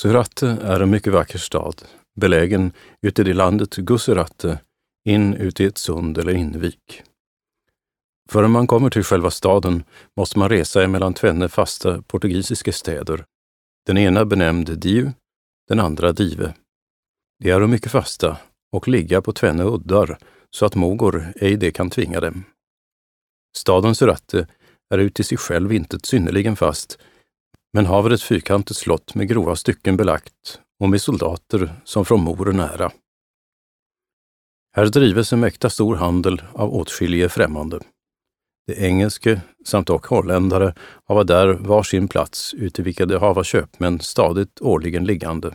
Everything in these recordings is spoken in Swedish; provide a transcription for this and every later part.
Surate är en mycket vacker stad, belägen ute i landet Guseratte, in ut i ett sund eller invik. Förrän man kommer till själva staden måste man resa emellan tvenne fasta portugisiska städer. Den ena benämnd Diu, den andra Dive. De är mycket fasta och ligga på tvenne uddar så att mogor ej det kan tvinga dem. Staden Suratte är ut i sig själv inte synnerligen fast, men haver ett fyrkantigt slott med grova stycken belagt och med soldater som från mor nära. Här drives en mäkta stor handel av åtskilliga främmande. De engelske samt och holländare hava där var sin plats uti vilka de hava köpmän stadigt årligen liggande,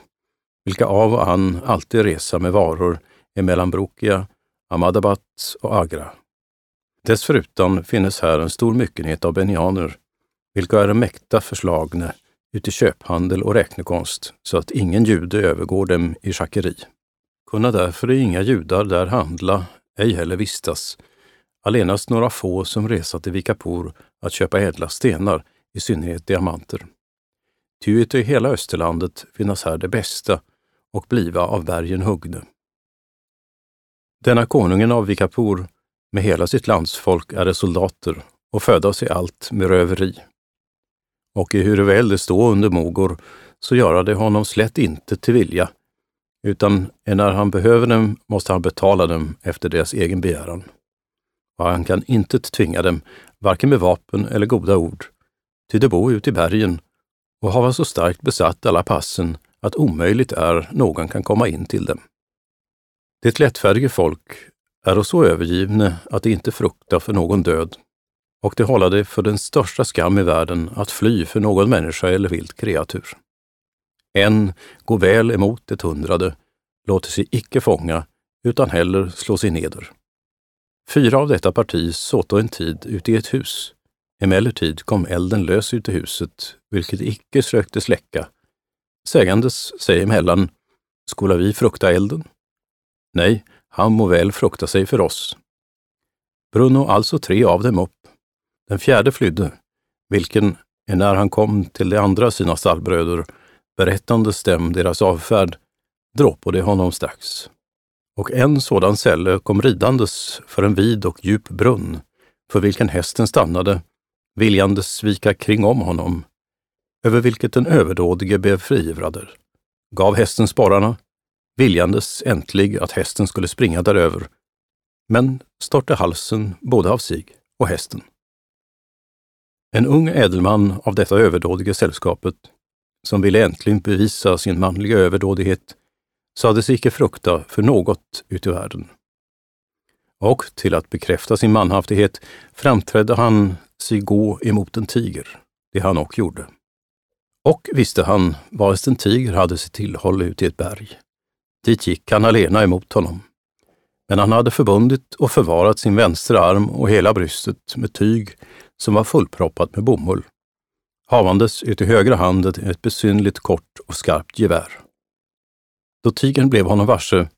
vilka av och an alltid resa med varor emellan Brokia, Ahmadabat och Agra. Dessförutan finnes här en stor myckenhet av benianer, vilka är mäkta förslagne uti köphandel och räknekonst, så att ingen jude övergår dem i schackeri. Kunna därför inga judar där handla, ej heller vistas, allenast några få som resa till Vikapur att köpa ädla stenar, i synnerhet diamanter. Ty i hela Österlandet finnas här det bästa och bliva av bergen hugne. Denna konungen av Vikapur med hela sitt landsfolk är soldater och födas i allt med röveri. Och i hur väl det stå under mogor så göra det honom slätt inte till vilja, utan när han behöver dem måste han betala dem efter deras egen begäran. Och han kan inte tvinga dem, varken med vapen eller goda ord, ty de bor ute i bergen och har så starkt besatt alla passen att omöjligt är någon kan komma in till dem. Det lättfärdige folk är så övergivne att de inte fruktar för någon död och det håller det för den största skam i världen att fly för någon människa eller vilt kreatur. En går väl emot det hundrade, låter sig icke fånga, utan heller slå sig neder. Fyra av detta parti såto en tid ute i ett hus. Emellertid kom elden lös ut i huset, vilket icke sökte släcka. Sägandes sig emellan, skola vi frukta elden? Nej, han må väl frukta sig för oss. Bruno alltså tre av dem upp. Den fjärde flydde, vilken, när han kom till de andra sina stallbröder, berättandes dem deras avfärd, dråpade honom strax. Och en sådan sälle kom ridandes för en vid och djup brunn, för vilken hästen stannade, viljandes vika kring om honom, över vilket den överdådige blev friivrader, gav hästen sporrarna, viljandes äntlig att hästen skulle springa däröver, men störte halsen både av sig och hästen. En ung ädelman av detta överdådiga sällskapet, som ville äntligen bevisa sin manliga överdådighet, sade sig icke frukta för något ute i världen. Och till att bekräfta sin manhaftighet framträdde han sig gå emot en tiger, det han och gjorde. Och visste han varest en tiger hade sitt tillhåll ute i ett berg. Dit gick han alena emot honom. Men han hade förbundit och förvarat sin vänstra arm och hela bröstet med tyg som var fullproppat med bomull. Havandes ut i högra handen ett besynligt kort och skarpt gevär. Då tigern blev honom varse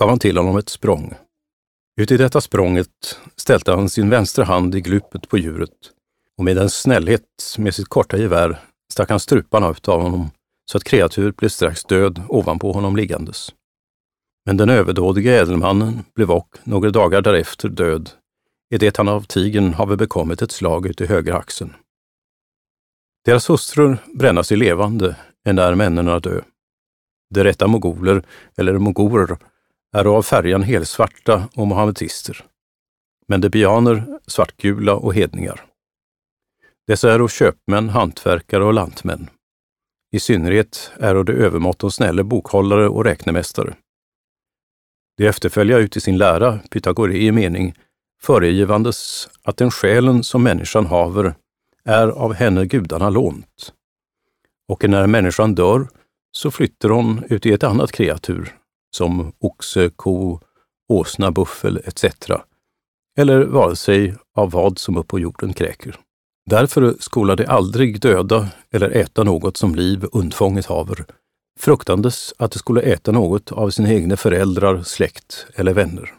gav han till honom ett språng. Uti detta språnget ställde han sin vänstra hand i glupet på djuret och med en snällhet med sitt korta gevär stack han struparna ut av honom så att kreaturet blev strax död ovanpå honom liggandes. Men den överdådige ädelmannen blev och några dagar därefter död, i det han av tigern have bekommit ett slag ut i högra axeln. Deras hustrur brännas i levande, när männen dö. De rätta mogoler, eller mogorer, är av färjan helsvarta och mohammedister. Men de bianer svartgula och hedningar. Dessa är köpmän, hantverkare och lantmän. I synnerhet är de övermåtton snälla bokhållare och räknemästare. De efterfölja ut i sin lära, Pythagorei mening, föregivandes att den själen som människan haver är av henne gudarna lånt. Och när människan dör så flyttar hon ut i ett annat kreatur, som oxe, ko, åsna, buffel etc. Eller vare sig av vad som upp på jorden kräker. Därför skola de aldrig döda eller äta något som liv undfånget haver, fruktandes att de skulle äta något av sina egna föräldrar, släkt eller vänner.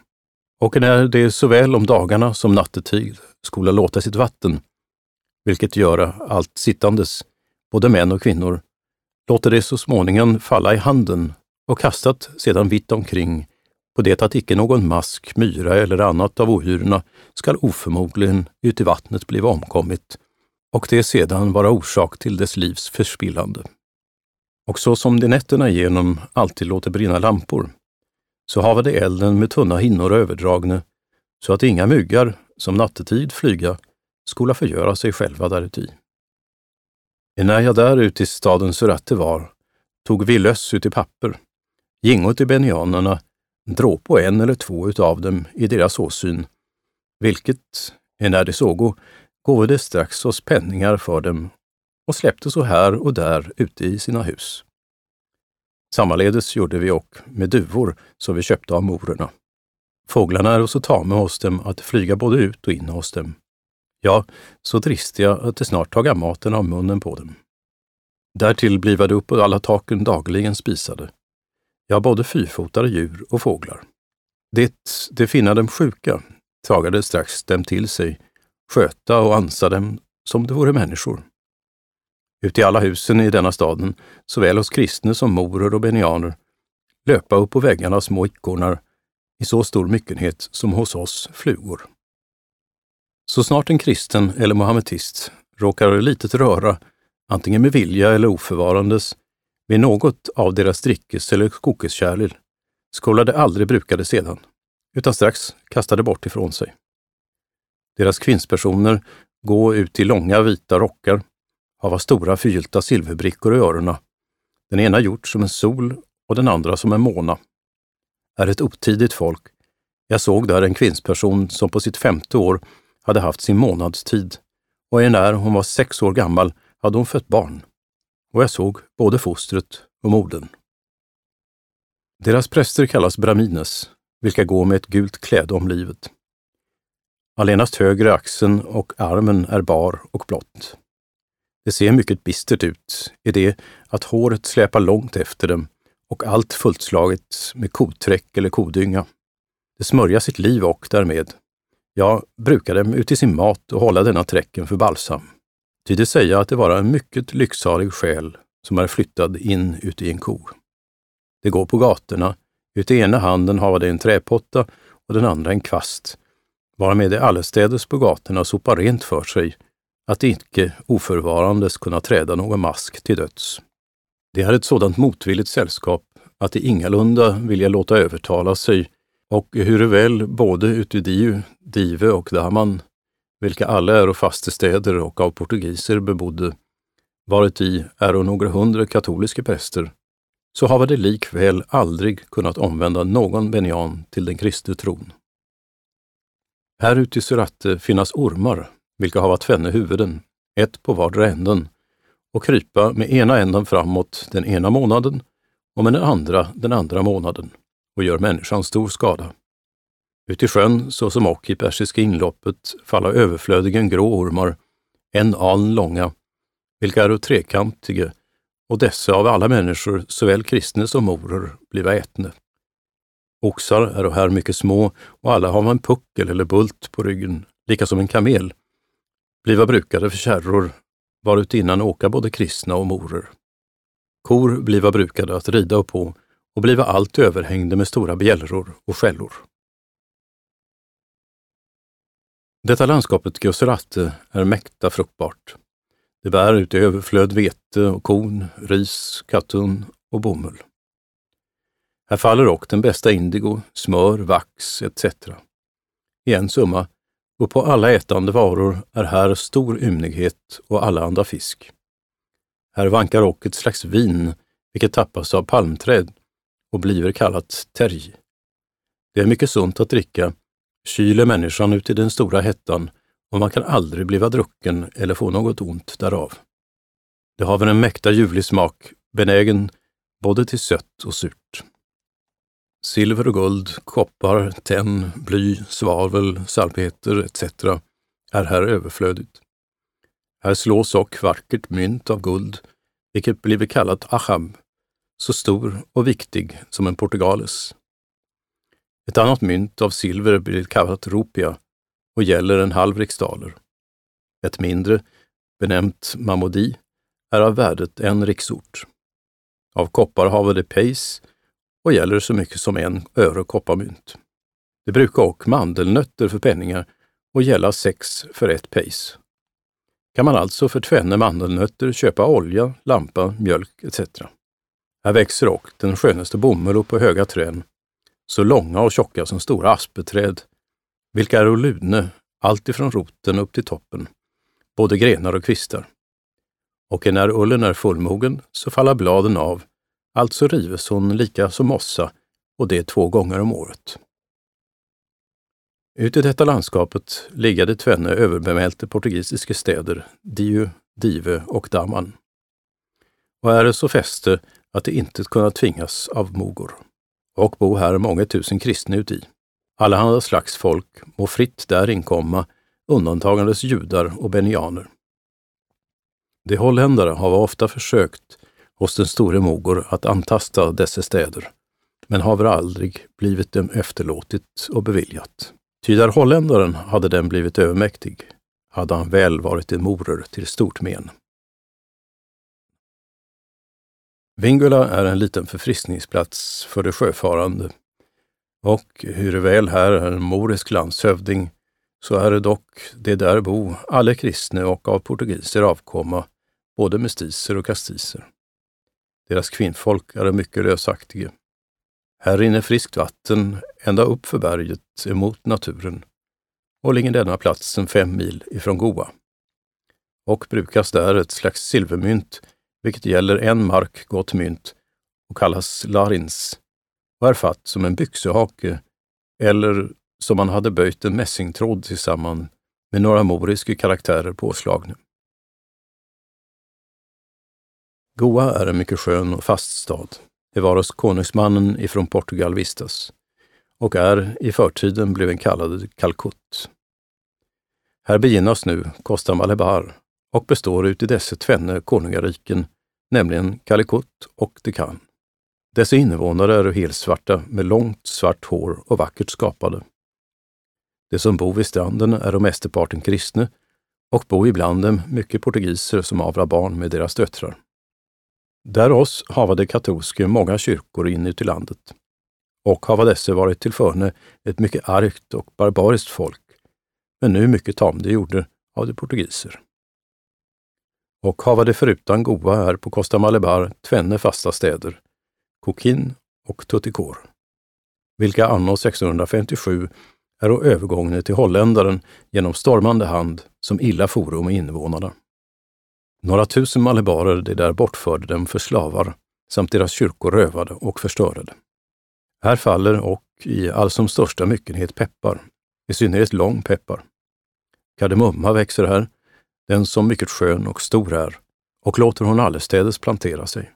Och när de såväl om dagarna som nattetid skola låta sitt vatten, vilket göra allt sittandes, både män och kvinnor, låter det så småningom falla i handen och kastat sedan vitt omkring på det att icke någon mask, myra eller annat av ohyrorna skall oförmodligen ut i vattnet bliva omkommit och det sedan vara orsak till dess livs förspillande. Och så som de nätterna igenom alltid låter brinna lampor, så hava de elden med tunna hinnor överdragne, så att inga myggar, som nattetid flyga, skola förgöra sig själva däruti. När jag där ute i staden Surate var, tog vi löss ut i papper, gingo till benianerna, drå på en eller två utav dem i deras åsyn, vilket, när de sågo, gåvade strax oss penningar för dem och släppte så här och där ute i sina hus. Sammaledes gjorde vi och med duvor som vi köpte av morerna. Fåglarna är så tame hos dem att flyga både ut och in hos dem. Ja, så dristiga att de snart taga maten av munnen på dem. Därtill bliva de upp på alla taken dagligen spisade. Ja, både fyrfotade djur och fåglar. Det, de finna dem sjuka, tagade strax dem till sig, sköta och ansa dem som de vore människor. Ute i alla husen i denna staden, såväl hos kristne som morer och benianer, löpa upp på väggarna små ikornar i så stor myckenhet som hos oss flugor. Så snart en kristen eller mohammetist råkar litet röra, antingen med vilja eller oförvarandes, vid något av deras drickes eller kokeskärl, skålade aldrig brukade sedan, utan strax kastade bort ifrån sig. Deras kvinnspersoner gå ut i långa vita rockar, hava stora förgyllta silverbrickor i öronen, den ena gjort som en sol och den andra som en måna. Är ett otidigt folk. Jag såg där en kvinnsperson som på sitt femte år hade haft sin månadstid och när hon var sex år gammal hade hon fött barn. Och jag såg både fostret och modern. Deras präster kallas bramines, vilka går med ett gult kläde om livet. Allenast högre axeln och armen är bar och blått. Det ser mycket bistert ut i det att håret släpar långt efter dem och allt fulltslaget med koträck eller kodynga. Det smörja sitt liv och därmed jag brukade ut i sin mat och hålla denna träcken för balsam. Ty det säga att det vara en mycket lycksalig själ som är flyttad in uti en ko. Det går på gatorna, ut i ena handen har det en träpotta och den andra en kvast, varmed det allestädes på gatorna sopar rent för sig, att icke oförvarandes kunna träda någon mask till döds. Det är ett sådant motvilligt sällskap att det ingalunda vilja låta övertala sig och huruväl både Utudiu, Dive och Daman, vilka alla är fastestäder och av portugiser bebodde, varit i är några hundra katoliska präster, så hava det likväl aldrig kunnat omvända någon benjan till den kristne tron. Här ute i Suratte finnas ormar, vilka hava tvenne huvuden, ett på vardera änden, och krypa med ena änden framåt den ena månaden och med den andra den andra månaden och gör människan stor skada. Ut i sjön, såsom och i Persiska inloppet, falla överflödigen grå ormar, en aln långa, vilka är trekantige, och dessa av alla människor, såväl kristne som morer, bliva ätne. Oxar är här mycket små och alla har en puckel eller bult på ryggen, lika som en kamel, bliva brukade för kärror, varutinnan åka både kristna och morer. Kor bliva brukade att rida upp på och bliva allt överhängde med stora bjällror och skällor. Detta landskapet Göserate är mäkta fruktbart. Det bär ut i överflöd vete och korn, ris, kattun och bomull. Här faller också den bästa indigo, smör, vax etc. I en summa, och på alla ätande varor är här stor ymnighet och alla andra fisk. Här vankar och ett slags vin, vilket tappas av palmträd och bliver kallat terj. Det är mycket sunt att dricka, kyler människan ut i den stora hettan och man kan aldrig bliva drucken eller få något ont därav. Det har väl en mäkta ljuvlig smak, benägen både till sött och surt. Silver och guld, koppar, tenn, bly, svavel, salpeter etc. är här överflödigt. Här slås och vackert mynt av guld, vilket blivit kallat achab, så stor och viktig som en portugales. Ett annat mynt av silver blir kallat rupia och gäller en halv riksdaler. Ett mindre, benämnt mamodi, är av värdet en riksort. Av koppar havade pejs och gäller så mycket som en öre kopparmynt. Det brukar och mandelnötter för penningar och gälla sex för ett pejs. Kan man alltså för tvenne mandelnötter köpa olja, lampa, mjölk etc. Här växer och den skönaste bomull på höga träd, så långa och tjocka som stora aspeträd, vilka är ludne allt ifrån roten upp till toppen, både grenar och kvistar. Och när ullen är fullmogen så faller bladen av, alltså rives hon lika som mossa, och det två gånger om året. Ut i detta landskapet liggade tvenne överbemälte portugisiska städer, Diu, Dive och Daman. Och är det så fäste att det inte kunna tvingas av mogor. Och bo här många tusen kristna uti. Allehanda slags folk må fritt där inkomma, undantagandes judar och benianer. De holländare har ofta försökt hos den store mogor att antasta dessa städer, men haver aldrig blivit dem efterlåtit och beviljat. Ty där holländaren hade den blivit övermäktig, hade han väl varit en morer till stort men. Vingula är en liten förfriskningsplats för de sjöfarande och hur väl här är en morisk landshövding så är det dock det där bo alla kristne och av portugiser avkomma, både mestiser och kastiser. Deras kvinnfolk är mycket lösaktiga. Här rinner friskt vatten ända upp för berget emot naturen och ligger denna platsen fem mil ifrån Goa. Och brukas där ett slags silvermynt, vilket gäller en mark gott mynt och kallas larins och är fatt som en byxehake eller som man hade böjt en mässingtråd tillsammans med några moriska karaktärer påslagna. Goa är en mycket skön och fast stad det var hos konungsmannen ifrån Portugal vistas och är i förtiden bliven kallad Calcutt. Här begynnas nu Costa Malabar och består ut i dessa tvenne konungariken, nämligen Calicut och Dekan. Dessa invånare är helsvarta med långt svart hår och vackert skapade. De som bor vid stranden är de mesteparten kristna och bor ibland dem mycket portugiser som avlar barn med deras döttrar. Där oss hava de katolske många kyrkor inuti landet. Och hava dessa varit tillförne ett mycket argt och barbariskt folk, men nu mycket tamde gjorde av de portugiser. Och hava de förutan goa här på Costa Malebar tvenne fasta städer, Coquin och Tuticor, vilka anno 1657 är övergångne till holländaren genom stormande hand som illa forum med invånarna. Några tusen malibarer de där bortförde dem för slavar samt deras kyrkor rövade och förstörde. Här faller och i all som största myckenhet peppar, i synnerhet lång peppar. Kardemumma växer här, den som mycket skön och stor är, och låter hon allestädes plantera sig.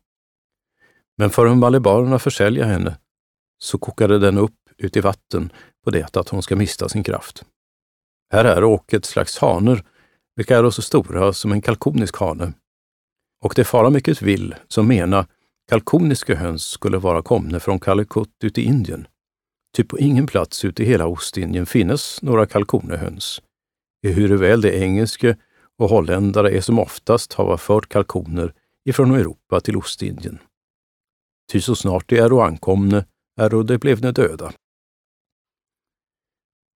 Men förrän malibarerna försälja henne, så kokade den upp ut i vatten på det att hon ska mista sin kraft. Här är och ett slags haner vilka är så stora som en kalkonisk hane. Och det fara mycket vill som mena kalkoniska höns skulle vara komna från Calicut ute i Indien. Ty på ingen plats ute i hela Ostindien finnes några kalkonehöns. ehuru väl de engelske och holländare är som oftast hava fört kalkoner ifrån Europa till Ostindien. Ty så snart de är ankomne är de blivne döda.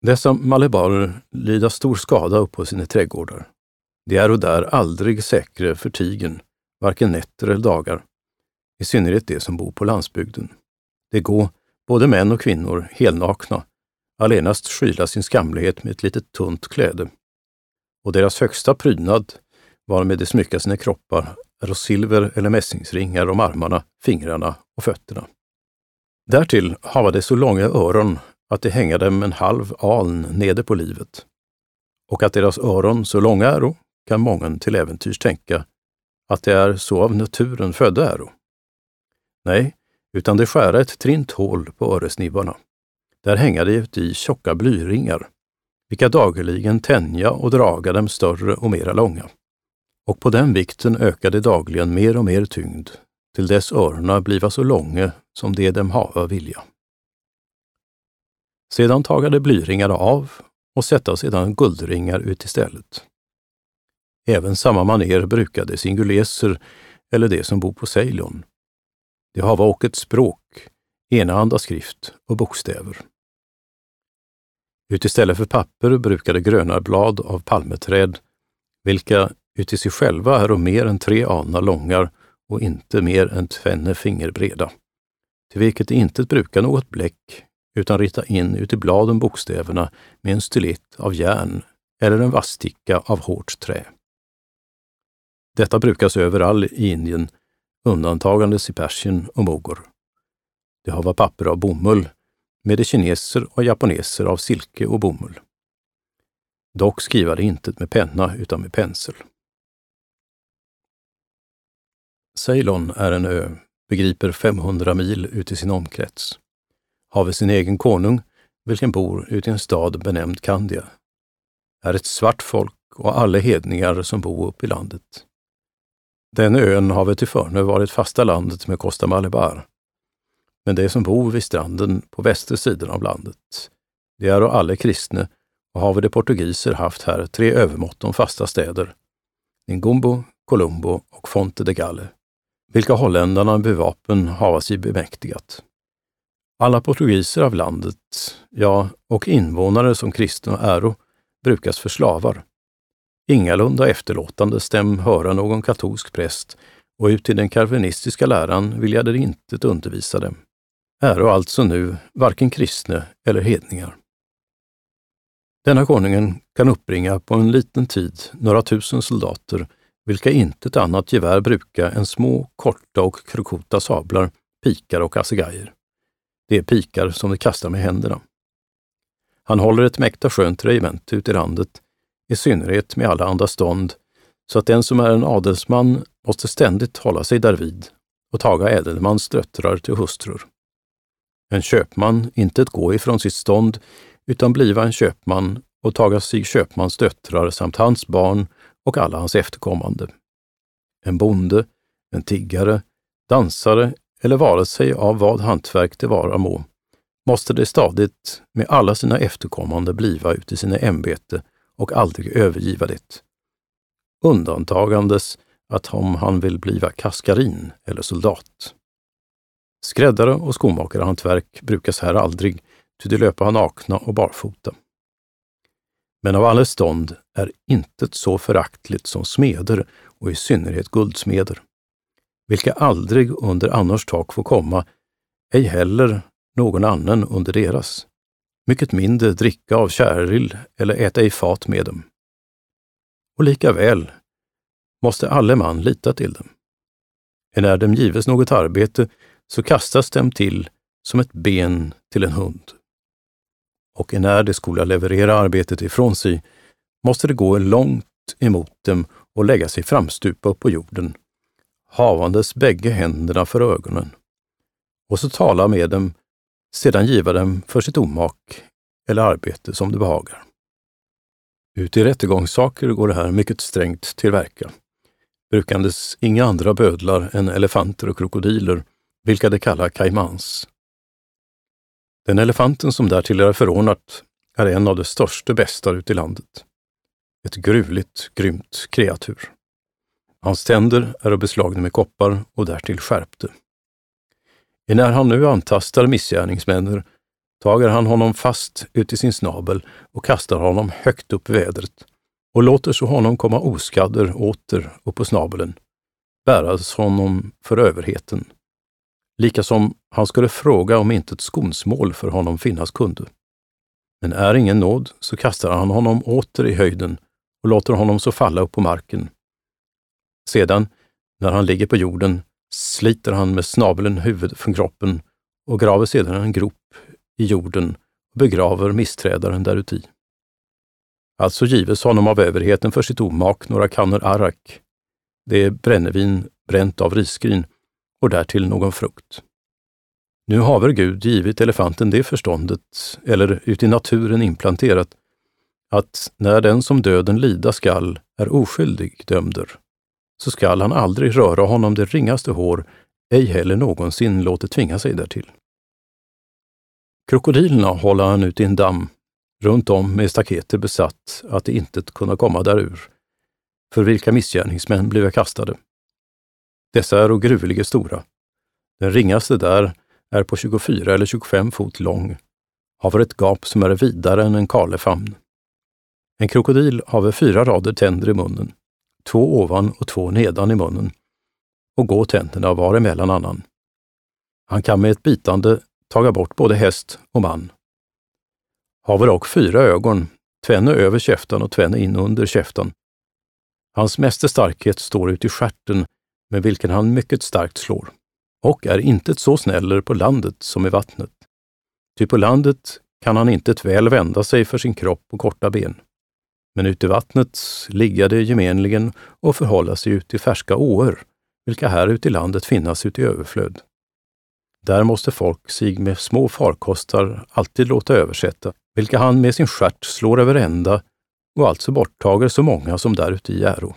Dessa malibarer lider stor skada upp på sina trädgårdar. De är och där aldrig säkra för tigen, varken nätter eller dagar, i synnerhet de som bor på landsbygden. Det går, både män och kvinnor, helnakna, allenast skyla sin skamlighet med ett litet tunt kläde. Och deras högsta prydnad, varmed de smyckar sina kroppar, är silver eller mässingsringar om armarna, fingrarna och fötterna. Därtill hava de så långa öron att det hänger dem en halv aln nede på livet, och att deras öron så långa äro kan mången till äventyrs tänka att det är så av naturen födda äro. Nej, utan det skära ett trint hål på öresnibbarna. Där hänga det i tjocka blyringar, vilka dagligen tänja och draga dem större och mera långa. Och på den vikten ökade dagligen mer och mer tyngd, till dess öronen bliva så långa som det dem hava vilja. Sedan tagade blyringar av och sätta sedan guldringar ut istället. Även samma maner brukade singuleser eller de som bor på Ceylon. De hava och ett språk, enahanda skrift och bokstäver. Utistället för papper brukade gröna blad av palmeträd, vilka uti sig själva är mer än tre anar långar och inte mer än tvenne fingerbreda, till vilket de inte brukar något bläck, utan rita in uti bladen bokstäverna med en stilett av järn eller en vasssticka av hårt trä. Detta brukas överallt i Indien, undantagandes i Persien och Mogor. Det hava papper av bomull, med de kineser och japaneser av silke och bomull. Dock skriva det inte med penna utan med pensel. Ceylon är en ö, begriper 500 mil ut i sin omkrets have sin egen konung, vilken bor ute i en stad benämnd Kandia. Är ett svart folk och alla hedningar som bor uppe i landet. Den ön har till förnu varit fasta landet med Costa Malibar. Men de som bor vid stranden på västra sidan av landet, de är alla kristna och har de portugiser haft här tre övermått om fasta städer, Ngumbo, Colombo och Fonte de Galle vilka holländarna med vapen hava sig bemäktigat. Alla portugiser av landet, ja, och invånare som kristna äro, brukas för slavar. Ingalunda efterlåtande stäm höra någon katolsk präst och ut till den kalvinistiska läran vill jag inte undervisa dem. Äro alltså nu varken kristne eller hedningar. Denna konungen kan uppbringa på en liten tid några tusen soldater vilka intet annat gevär bruka än små, korta och krokota sablar, pikar och assegajer. Det är pikar som de kastar med händerna. Han håller ett mäkta skönt regemente ut i landet, i synnerhet med alla andra stånd, så att den som är en adelsman måste ständigt hålla sig därvid och taga ädelmans döttrar till hustrur. En köpman inte gå ifrån sitt stånd, utan bliva en köpman och taga sig köpmans döttrar samt hans barn och alla hans efterkommande. En bonde, en tiggare, dansare eller vare sig av vad hantverk det vara må, måste det stadigt med alla sina efterkommande bliva uti i sina ämbete och aldrig övergiva det. Undantagandes att om han vill bliva kaskarin eller soldat. Skräddare och skomakarhantverk brukas här aldrig, ty de löpa nakna och barfota. Men av alla stånd är intet så föraktligt som smeder och i synnerhet guldsmeder, vilka aldrig under annars tak får komma, ej heller någon annan under deras. Mycket mindre dricka av käril eller äta i fat med dem. Och lika väl måste alle man lita till dem. När dem gives något arbete så kastas dem till som ett ben till en hund och när de skola leverera arbetet ifrån sig måste det gå långt emot dem och lägga sig framstupa upp på jorden, havandes bägge händerna för ögonen, och så tala med dem, sedan giva dem för sitt omak eller arbete som det behagar. Ut i rättegångssaker går det här mycket strängt tillverka, brukandes inga andra bödlar än elefanter och krokodiler, vilka de kallar kaimans. Den elefanten som därtill är förordnat är en av de största bästar ute i landet. Ett gruvligt, grymt kreatur. Hans tänder är beslagna med koppar och därtill skärpte. När han nu antastar missgärningsmännen tager han honom fast ut i sin snabel och kastar honom högt upp i vädret och låter så honom komma oskadder åter upp på snabeln, bäras honom för överheten likasom han skulle fråga om inte ett skonsmål för honom finnas kunde. Men är ingen nåd så kastar han honom åter i höjden och låter honom så falla upp på marken. Sedan, när han ligger på jorden, sliter han med snabeln huvudet från kroppen och graver sedan en grop i jorden och begraver missträdaren däruti. Alltså gives honom av överheten för sitt omak några kannor arrak. Det är brännevin bränt av risgryn och därtill någon frukt. Nu haver Gud givit elefanten det förståndet, eller uti naturen implanterat, att när den som döden lida skall är oskyldig dömder, så skall han aldrig röra honom det ringaste hår, ej heller någonsin låta tvinga sig därtill. Krokodilerna håller han ut i en damm, runt om med staketer besatt att det inte kunna komma därur, för vilka missgärningsmän blev kastade. Dessa är gruvliga stora. Den ringaste där är på 24 eller 25 fot lång, har ett gap som är vidare än en kalefamn. En krokodil har fyra rader tänder i munnen, två ovan och två nedan i munnen, och gå tänderna var emellan annan. Han kan med ett bitande taga bort både häst och man. Haver dock fyra ögon, tvenne över käften och tvenne in under käften. Hans meste starkhet står uti i skärten med vilken han mycket starkt slår, och är inte så snäller på landet som i vattnet. Ty på landet kan han inte väl vända sig för sin kropp och korta ben. Men ute i vattnet ligga det gemenligen och förhålla sig ut i färska åer, vilka här ute i landet finnas ut i överflöd. Där måste folk sig med små farkostar alltid låta översätta, vilka han med sin stjärt slår över ända och alltså borttager så många som däruti äro.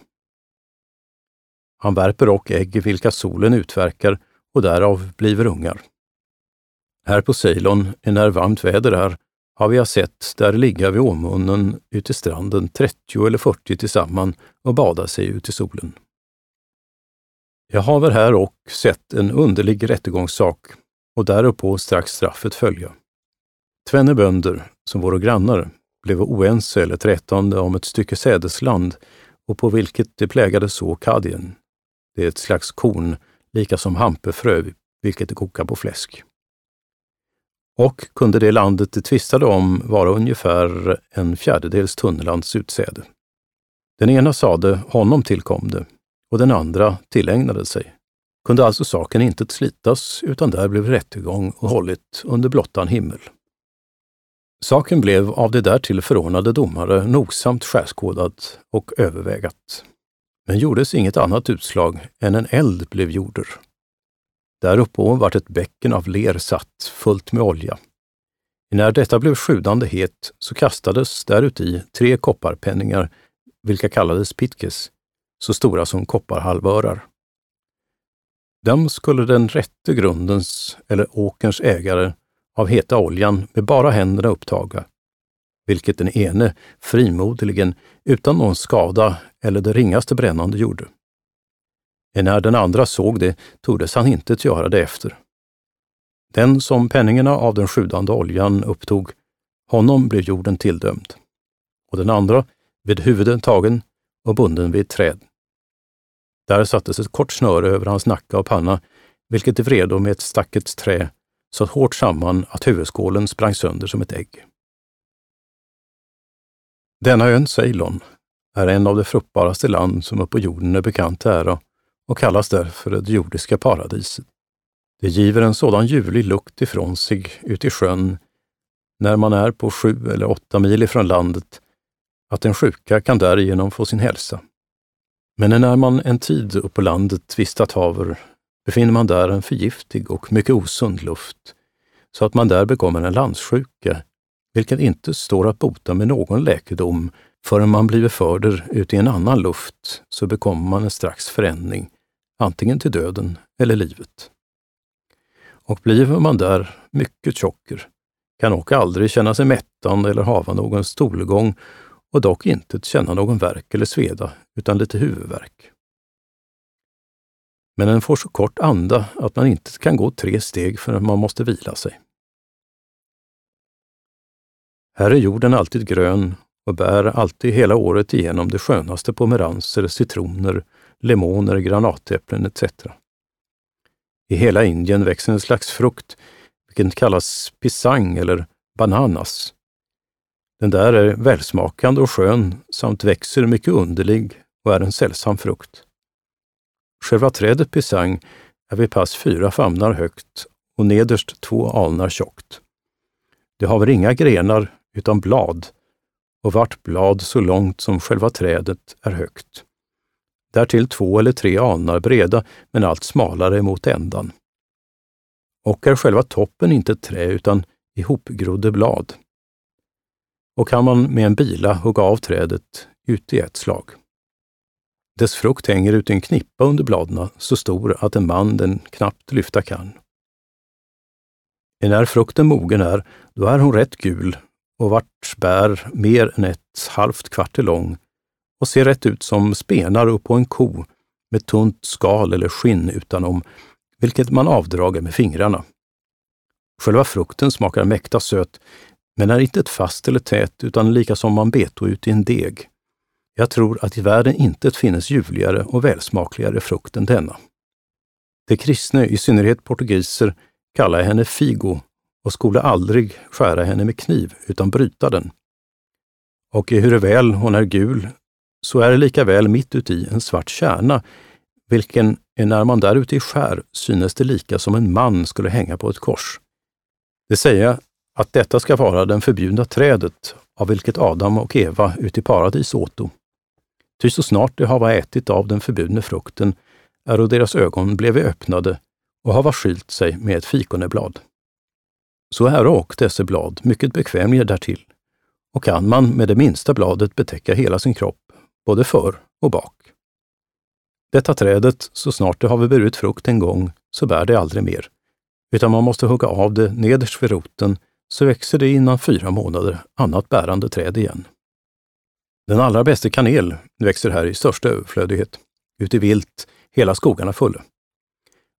Han värper och ägg vilka solen utverkar och därav bliver ungar. Här på Ceylon, när varmt väder är, har vi sett där ligga vid åmunnen ute i stranden 30 eller 40 tillsammans och bada sig ut i solen. Jag har väl här och sett en underlig rättegångssak och därpå strax straffet följa. Tvenne bönder, som våra grannar, blev oense eller trätande om ett stycke sädesland och på vilket de plägade så kadien. Det är ett slags korn, lika som hampefrö, vilket de kokar på fläsk. Och kunde det landet de tvistade om vara ungefär en fjärdedels tunnlands utsäde. Den ena sade honom tillkom det och den andra tillägnade sig. Kunde alltså saken inte slitas utan där blev rättegång och hållit under blottan himmel. Saken blev av det därtill förordnade domare nogsamt skärskådad och övervägat. Men gjordes inget annat utslag än en eld blev jorder. Där ovan vart ett bäcken av ler satt, fullt med olja. När detta blev sjudande het så kastades däruti tre kopparpenningar, vilka kallades pitkes, så stora som kopparhalvörar. Dem skulle den rätte grundens eller åkerns ägare av heta oljan med bara händerna upptaga, vilket den ene frimodligen utan någon skada eller det ringaste brännande gjorde. När den andra såg det tordes han inte göra det efter. Den som penningarna av den sjudande oljan upptog, honom blev jorden tilldömd, och den andra vid huvudet tagen och bunden vid ett träd. Där sattes ett kort snöre över hans nacke och panna, vilket de vredo med ett stackets trä så hårt samman att huvudskålen sprang sönder som ett ägg. Denna ön Ceylon är en av de fruktbaraste land som upp på jorden är bekant ära och kallas därför det jordiska paradiset. Det giver en sådan ljuvlig lukt ifrån sig ut i sjön när man är på sju eller åtta mil ifrån landet att den sjuka kan därigenom få sin hälsa. Men när man en tid upp på landet vistat haver befinner man där en förgiftig och mycket osund luft, så att man där bekommer en landssjuka, vilken inte står att bota med någon läkedom förrän man blivit förder ut i en annan luft, så bekommer man en strax förändring, antingen till döden eller livet. Och bliver man där mycket tjocker, kan och aldrig känna sig mättande eller hava någon stolgång och dock inte känna någon värk eller sveda, utan lite huvudvärk. Men en får så kort anda att man inte kan gå tre steg förrän man måste vila sig. Här är jorden alltid grön och bär alltid hela året igenom det skönaste pomeranser, citroner, lemoner, granatäpplen etc. I hela Indien växer en slags frukt, vilken kallas pisang eller bananas. Den där är välsmakande och skön samt växer mycket underlig och är en sällsam frukt. Själva trädet pisang är vid pass fyra famnar högt och nederst två alnar tjockt. Det har inga grenar utan blad och vart blad så långt som själva trädet är högt. Därtill två eller tre alnar breda men allt smalare mot ändan. Och är själva toppen inte trä utan ihopgrodde blad. Och kan man med en bila hugga av trädet ut i ett slag. Dess frukt hänger ut i en knippa under bladen, så stor att en man den knappt lyfta kan. När frukten mogen är, då är hon rätt gul och vart bär mer än ett halvt kvarter lång och ser rätt ut som spenar upp på en ko med tunt skal eller skinn utanom vilket man avdrager med fingrarna. Själva frukten smakar mäkta söt, men är inte ett fast eller tät utan lika som man beto ut i en deg. Jag tror att i världen inte finnes ljuvligare och välsmakligare frukt än denna. De kristna, i synnerhet portugiser, kallar henne figo och skulle aldrig skära henne med kniv utan bryta den. Och ehuru väl hon är gul, så är det lika väl mitt uti en svart kärna, vilken när man där ute i skär synes det lika som en man skulle hänga på ett kors. Det säger att detta ska vara den förbjudna trädet av vilket Adam och Eva ute i paradis åto. Ty så snart de hava ätit av den förbjudne frukten är deras ögon bleve öppnade och hava skylt sig med ett fikoneblad. Så är och dessa blad mycket bekvämliga därtill, och kan man med det minsta bladet betäcka hela sin kropp, både för och bak. Detta trädet, så snart det har burit frukt en gång, så bär det aldrig mer, utan man måste hugga av det nederst vid roten, så växer det innan fyra månader annat bärande träd igen. Den allra bästa kanel växer här i största överflödighet, ute i vilt, hela skogarna fulla.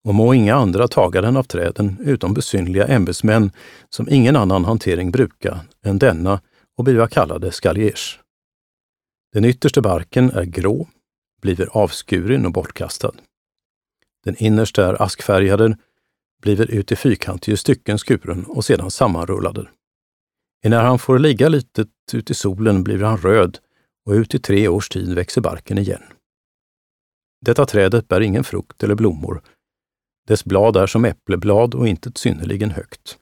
Och må inga andra taga den av träden utom besynliga ämbetsmän som ingen annan hantering bruka än denna och bliva kallade skaljers. Den yttersta barken är grå, bliver avskuren och bortkastad. Den innersta är askfärgad, bliver ut i fyrkantiga stycken skuren och sedan sammanrullad. När han får ligga litet ut i solen blir han röd och ut i tre års tid växer barken igen. Detta trädet bär ingen frukt eller blommor. Dess blad är som äppleblad och inte synnerligen högt.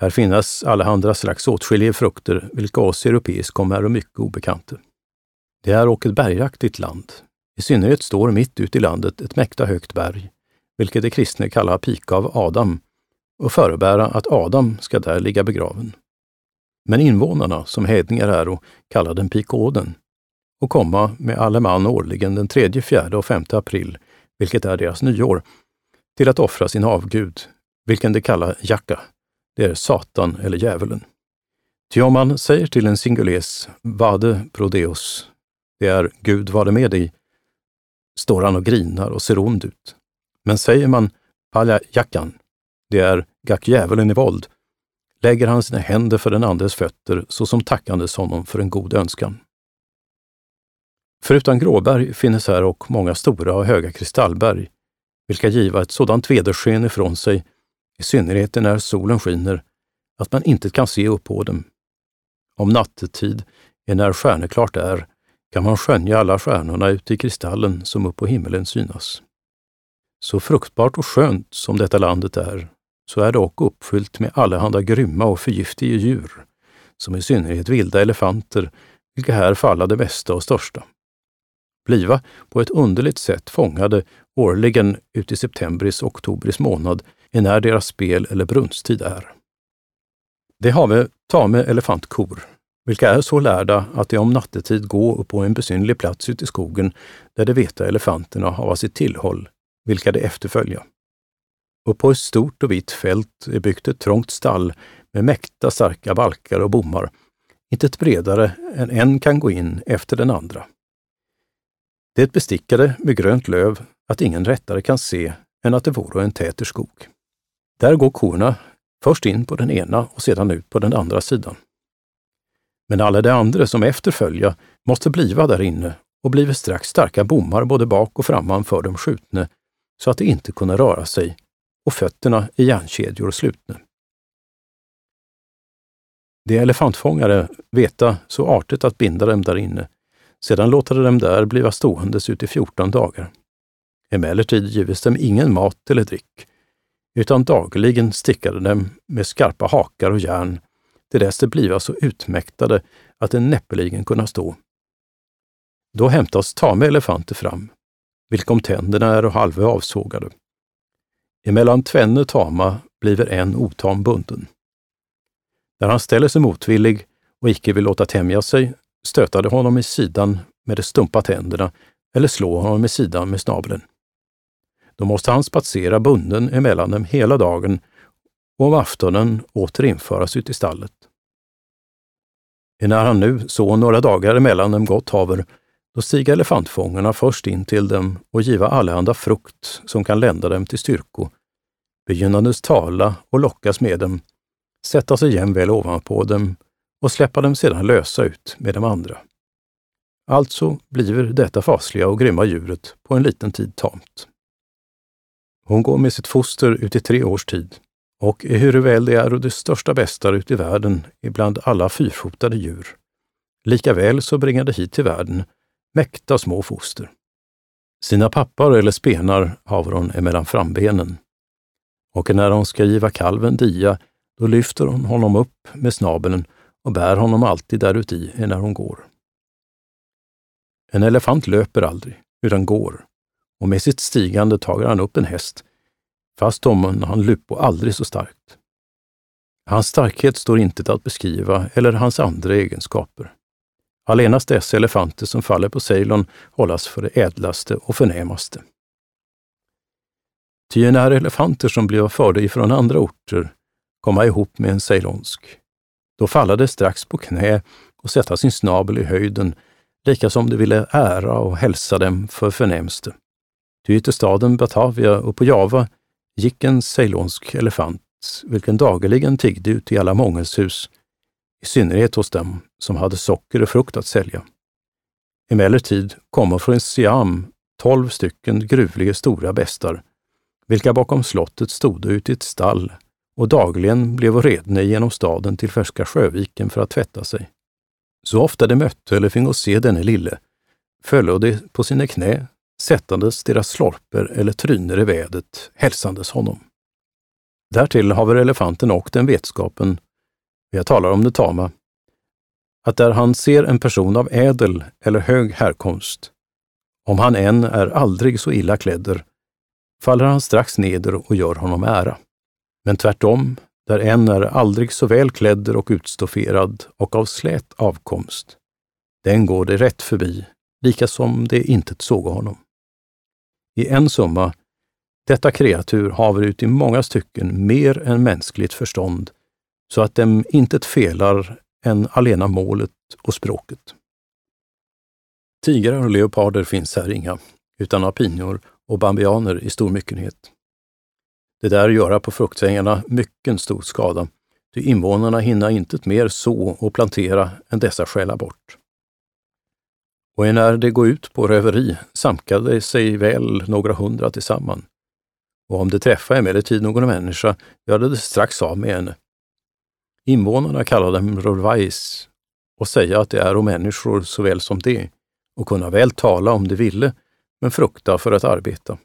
Här finnas allehanda slags åtskilliga frukter, vilka oss europeiska är mycket obekanta. Det är och ett bergaktigt land. I synnerhet står mitt ute i landet ett mäkta högt berg, vilket de kristna kallar pika av Adam, och förebära att Adam ska där ligga begraven. Men invånarna, som hedningar äro, kallar den pikåden och komma med alle man årligen den tredje, fjärde och 5 april, vilket är deras nyår, till att offra sin avgud, vilken de kallar jacka, det är Satan eller djävulen. Ty om man säger till en singules vade Prodeus, det är Gud vare med dig, står han och grinar och ser ond ut. Men säger man palja jackan, det är gack djävulen i våld, lägger han sina händer för den andres fötter såsom tackandes honom för en god önskan. Förutom gråberg finnes här och många stora och höga kristallberg, vilka giva ett sådant vedersken ifrån sig, i synnerhet när solen skiner, att man inte kan se upp på dem. Om nattetid, när stjärneklart är, kan man skönja alla stjärnorna ute i kristallen som upp på himmelen synas. Så fruktbart och skönt som detta landet är, så är det också uppfyllt med allehanda grymma och förgiftiga djur, som i synnerhet vilda elefanter, vilka här falla det bästa och största. Bliva på ett underligt sätt fångade årligen ut i septembris och månad är när deras spel eller brunsttid är. Det have tame elefantkor, vilka är så lärda att de om nattetid gå upp på en besynlig plats ute i skogen där de veta elefanterna hava sitt tillhåll, vilka de efterfölja. Och på ett stort och vitt fält är byggt ett trångt stall med mäkta starka balkar och bommar, inte ett bredare än en kan gå in efter den andra. Det bestickade med grönt löv att ingen rättare kan se än att det vore en täter skog. Där går korna först in på den ena och sedan ut på den andra sidan. Men alla de andra som efterfölja måste bliva där inne och blive strax starka bommar både bak och framman för de skjutne, så att de inte kunde röra sig och fötterna i järnkedjor slutna. De elefantfångare veta så artigt att binda dem där inne, sedan låta dem där bliva ståendes ut i 14 dagar. Emellertid gives dem ingen mat eller dryck, utan dagligen stickade dem med skarpa hakar och järn till dess de bliva så utmäktade att de näppeligen kunna stå. Då hämtas tame elefanter fram, vilka om tänderna är och halva avsågade. Emellan tvenne tama bliver en otam bunden. När han ställer sig motvillig och icke vill låta tämja sig, stötade honom i sidan med de stumpa tänderna eller slå honom i sidan med snabeln. Då måste han spatsera bunden emellan dem hela dagen och om aftonen åter införas ut i stallet. När han nu så några dagar emellan dem gott haver, Då stiga elefantfångarna först in till dem och giva allehanda frukt som kan lända dem till styrko, begynnandes tala och lockas med dem, sätta sig jämväl ovanpå dem och släppa dem sedan lösa ut med de andra. Alltså bliver detta fasliga och grymma djuret på en liten tid tamt. Hon går med sitt foster ut i tre års tid och ehuruväl det är och de största bästa ute i världen ibland alla fyrfotade djur, likaväl så bringar det hit till världen mäkta små foster. Sina pappar eller spenar haver hon emellan frambenen. Och när hon ska giva kalven dia, då lyfter hon honom upp med snabeln och bär honom alltid däruti när hon går. En elefant löper aldrig, utan går, och med sitt stigande tager han upp en häst, fast om han lupo aldrig så starkt. Hans starkhet står inte att beskriva eller hans andra egenskaper. Allenast dessa elefanter som faller på Ceylon hållas för det ädlaste och förnämaste. Ty när elefanter som blev förda ifrån andra orter komma ihop med en ceylonsk, då falla de strax på knä och sätta sin snabel i höjden, lika som de ville ära och hälsa dem för förnämste. Ty till staden Batavia och på Java gick en ceylonsk elefant, vilken dagligen tiggde ut i alla mångenshus, i synnerhet hos dem som hade socker och frukt att sälja. Emellertid kommer från Siam tolv stycken gruvliga stora bestar, vilka bakom slottet stod ut i ett stall och dagligen blev redne genom staden till Färska Sjöviken för att tvätta sig. Så ofta de mötte eller fingo se denne lille, följde de på sina knä, sättandes deras slorper eller tryner i vädet, hälsandes honom. Därtill haver elefanten och den vetskapen, jag talar om det tama, att där han ser en person av ädel eller hög härkomst, om han än är aldrig så illa klädder, faller han strax neder och gör honom ära. Men tvärtom, där en är aldrig så väl klädder och utstofferad och av slät avkomst, den går det rätt förbi, lika som det intet såg honom. I en summa, detta kreatur haver ut i många stycken mer än mänskligt förstånd, så att dem intet felar än alena målet och språket. Tigrar och leoparder finns här inga, utan apinor och bambianer i stor myckenhet. Det där göra på fruktsängarna mycket stor skada, ty invånarna hinna intet mer så och plantera än dessa stjäla bort. Och när det går ut på röveri samkade sig väl några hundra tillsammans. Och om det träffade emellertid någon människa gjorde det strax av med henne. Invånarna kallar dem Rorvais och säga att det är om människor såväl som det och kunna väl tala om de ville, men frukta för att arbeta.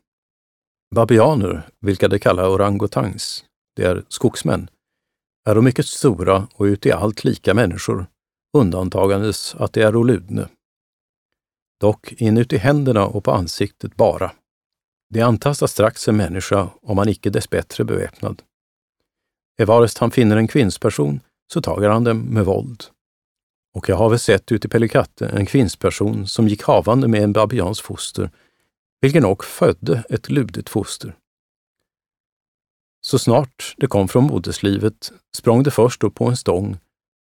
Babianer, vilka de kallar orangutangs, det är skogsmän, är de mycket stora och uti allt lika människor, undantagandes att de är oludne. Dock inuti händerna och på ansiktet bara. De antastar strax en människa om han icke dessbättre beväpnad. Evarest han finner en kvinnsperson så tager han dem med våld. Och jag har väl sett ute i Pelikatte en kvinnsperson som gick havande med en babians foster, vilken och födde ett ludet foster. Så snart det kom från moderslivet sprang det först upp på en stång,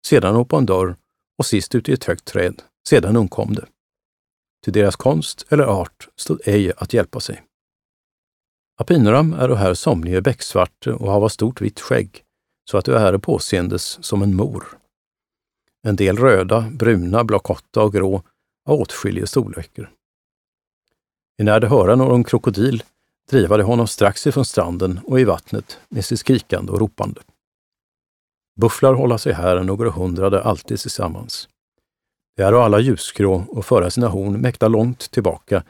sedan upp på en dörr och sist ut i ett högt träd, sedan undkom det. Till deras konst eller art stod ej att hjälpa sig. Apinoram är och här somlige becksvarte och hava stort vitt skägg, så att du är påseendes som en mor. En del röda, bruna, blockotta och grå av åtskilliga storlekar. När de höra någon krokodil driva de honom strax ifrån stranden och i vattnet med sitt skrikande och ropande. Bufflar hålla sig här några hundrade alltid tillsammans. De är alla ljusgrå och föra sina horn mäkta långt tillbaka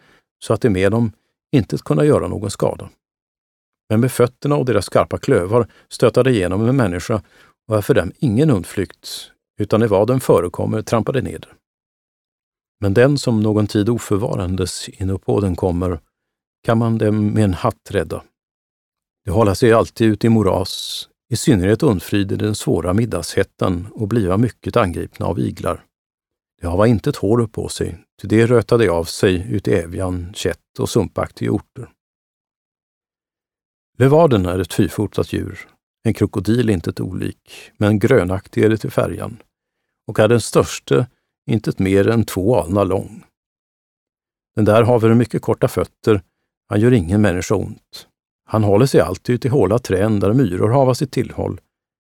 så att de med dem inte kunna göra någon skada. Men med fötterna och deras skarpa klövar stötade de igenom en människa och är för dem ingen undflykt, utan i vad den förekommer trampar de ned. Men den som någon tid oförvarandes inuppå den kommer, kan man dem med en hatt rädda. De håller sig alltid ute i moras, i synnerhet undfryder den svåra middagshettan och bliva mycket angripna av iglar. Jag var inte ett hår på sig, till det rötade av sig ut i Ävjan, Kätt och sumpaktiga orter. Levaden är ett fyrfotat djur, en krokodil inte ett olik, men grönaktig är det till färjan och är den störste inte mer än två alnar lång. Den där haver mycket korta fötter, han gör ingen människa ont. Han håller sig alltid ut i håla trän där myror hava sitt tillhåll,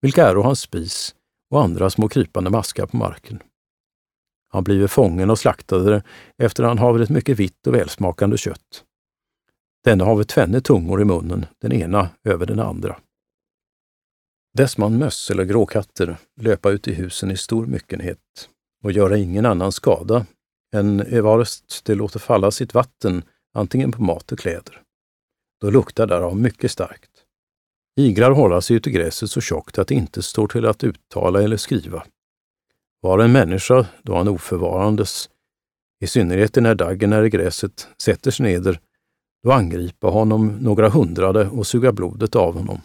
vilka är hans spis och andra små krypande maskar på marken. Han blive fången och slaktade efter han haver ett mycket vitt och välsmakande kött. Denne haver tvenne tungor i munnen, den ena över den andra. Dess man möss eller gråkatter löpa ut i husen i stor myckenhet och göra ingen annan skada än evarest det låter falla sitt vatten antingen på mat och kläder. Då luktar därav mycket starkt. Iglar hålla sig ute i gräset så tjockt att det inte står till att uttala eller skriva. Var en människa, då han oförvarandes, i synnerhet när daggen är i gräset, sätter sig neder, då angripa honom några hundrade och suga blodet av honom.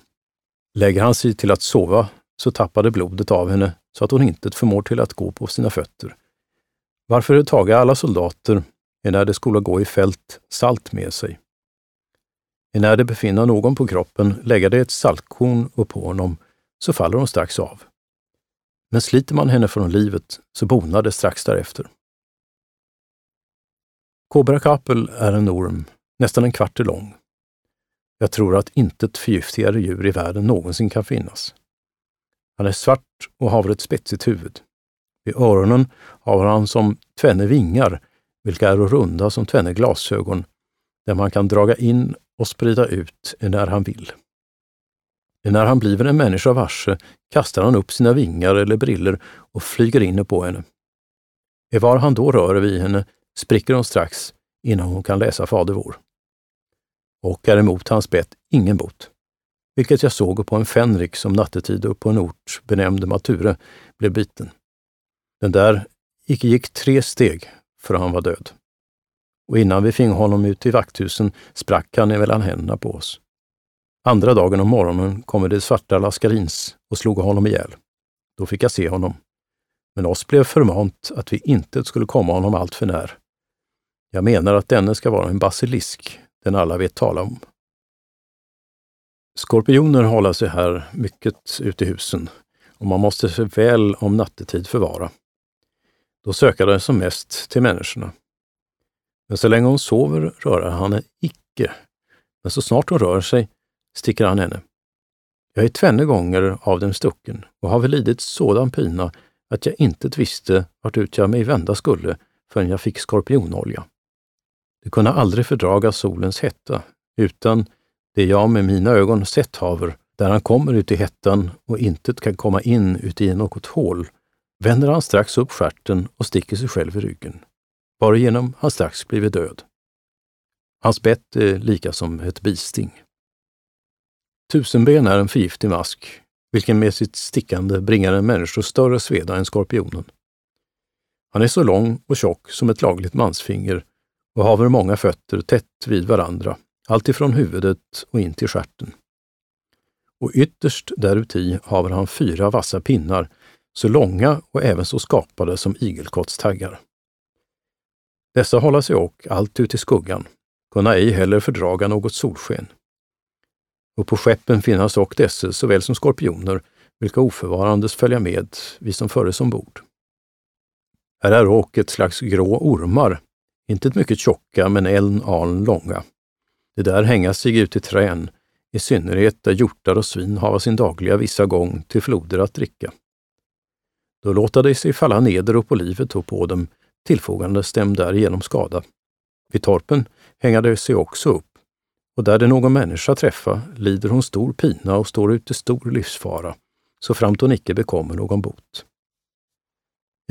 Lägger han sig till att sova, så tappar det blodet av henne så att hon inte förmår till att gå på sina fötter. Varför det taga alla soldater, när de skola gå i fält, salt med sig. När de befinner någon på kroppen, lägga de ett saltkorn upp på honom, så faller hon strax av. Men sliter man henne från livet, så bonar det strax därefter. Cobra Kapel är en orm, nästan en kvart lång. Jag tror att intet förgiftigare djur i världen någonsin kan finnas. Han är svart och har ett spetsigt huvud. Vid öronen har han som tvenne vingar, vilka är runda som tvenne glasögon, där man kan draga in och sprida ut när han vill. När han bliver en människa varse eh, kastar han upp sina vingar eller briller och flyger in på henne. Var han då rör vid henne spricker hon strax innan hon kan läsa Fader vår. Och är emot hans bett ingen bot, vilket jag såg på en fänrik som nattetid upp på en ort benämnd Mature blev biten. Den där icke gick tre steg för han var död. Och innan vi fing honom ut i vakthusen sprack han emellan händerna på oss. Andra dagen om morgonen kommer det svarta Laskarins och slog honom ihjäl. Då fick jag se honom. Men oss blev förmant att vi inte skulle komma honom allt för när. Jag menar att denne ska vara en basilisk, den alla vet tala om. Skorpioner håller sig här mycket ute i husen och man måste sig väl om nattetid förvara. Då söker de som mest till människorna. Men så länge hon sover rör han henne icke. Men så snart hon rör sig sticker han henne. Jag är tvenne gånger av dem stucken och har väl lidit sådan pina att jag inte visste vartut jag mig vända skulle förrän jag fick skorpionolja. Det kunde aldrig fördraga solens hetta, utan det jag med mina ögon sett haver, där han kommer ut i hettan och intet kan komma in uti något hål, vänder han strax upp skärten och sticker sig själv i ryggen, varigenom han strax blivit död. Hans bett är lika som ett bisting. Tusenben är en förgiftig mask, vilken med sitt stickande bringar en människa större sveda än skorpionen. Han är så lång och tjock som ett lagligt mansfinger och haver många fötter tätt vid varandra, alltifrån huvudet och in till stjärten. Och ytterst däruti haver han fyra vassa pinnar, så långa och även så skapade som igelkottstaggar. Dessa hålla sig och allt ut i skuggan, kunna ej heller fördraga något solsken och på skeppen finnas och desse såväl som skorpioner, vilka oförvarandes följa med, vi som föres ombord. Här är och ett slags grå ormar, inte mycket tjocka men en aln långa. Det där hänga sig ut i trän, i synnerhet där hjortar och svin hava sin dagliga vissa gång till floder att dricka. Då låta de sig falla neder och på livet och på dem, tillfogandes dem därigenom skada. Vid torpen hänga de sig också upp, och där det någon människa träffa lider hon stor pina och står ute stor livsfara, så framt hon icke bekommer någon bot.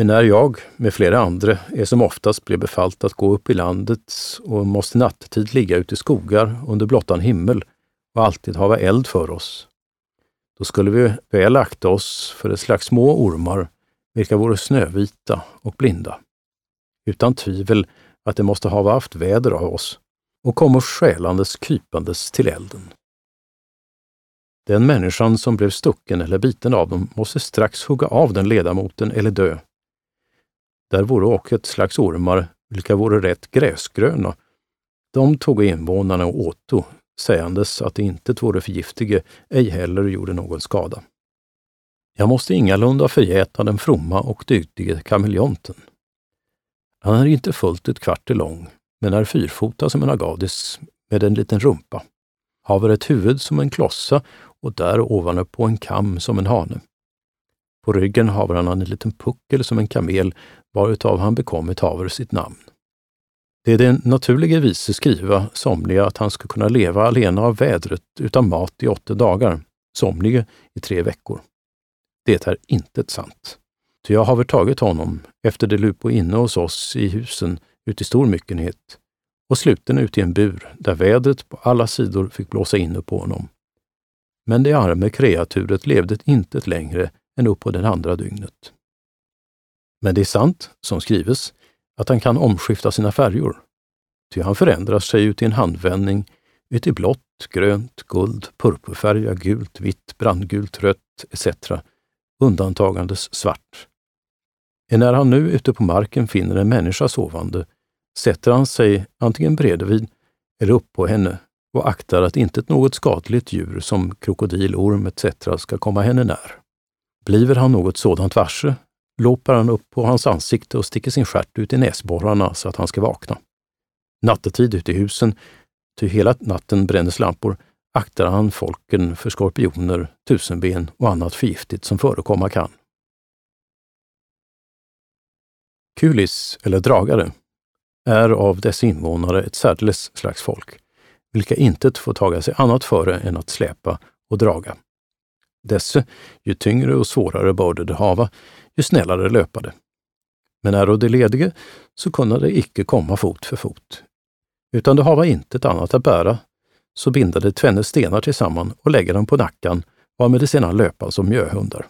När jag, med flera andra, är som oftast blev befallt att gå upp i landet och måste nattetid ligga ute i skogar under blottan himmel och alltid hava eld för oss. Då skulle vi väl akta oss för ett slags små ormar, vilka vore snövita och blinda. Utan tvivel att de måste hava haft väder av oss och kommer skälandes krypandes till elden. Den människan som blev stucken eller biten av dem måste strax hugga av den ledamoten eller dö. Där vore också ett slags ormar, vilka vore rätt gräsgröna. De tog invånarna och åto, sägandes att det inte vore förgiftige, ej heller gjorde någon skada. Jag måste ingalunda förgäta den fromma och dygdige kameleonten. Han är inte fullt ett kvart lång, men är fyrfota som en agadis med en liten rumpa, haver ett huvud som en klossa och där ovanpå en kam som en hane. På ryggen haver han en liten puckel som en kamel, varutav han bekommit haver sitt namn. Det är den naturliga vise skriva somliga att han ska kunna leva alena av vädret utan mat i åtta dagar, somliga i tre veckor. Det är intet sant. Ty jag haver tagit honom efter det lupo inne hos oss i husen ut i stor myckenhet och sluten ut i en bur där vädret på alla sidor fick blåsa in på honom. Men det arme kreaturet levde inte längre än upp på den andra dygnet. Men det är sant, som skrives, att han kan omskifta sina färger. Ty han förändrar sig ut i en handvändning, ut i blått, grönt, guld, purpurfärga, gult, vitt, brandgult, rött etc. undantagandes svart. När han nu ute på marken finner en människa sovande sätter han sig antingen bredvid eller upp på henne och aktar att inte något skadligt djur som krokodil, orm etc. ska komma henne när. Bliver han något sådant varse låpar han upp på hans ansikte och sticker sin stjärt ut i näsborrarna så att han ska vakna. Nattetid ute i husen, ty hela natten brännes lampor, aktar han folken för skorpioner, tusenben och annat förgiftigt som förekomma kan. Kulis, eller dragare, är av dessa invånare ett särdeles slags folk, vilka intet får taga sig annat före än att släpa och draga. Desse, ju tyngre och svårare börde de hava, ju snällare löpade. Men är de ledige, så kunna de icke komma fot för fot, utan de hava intet annat att bära, så binda de tvenne stenar tillsammans och lägga dem på nackan, varmed de sedan löpa som mjöhundar.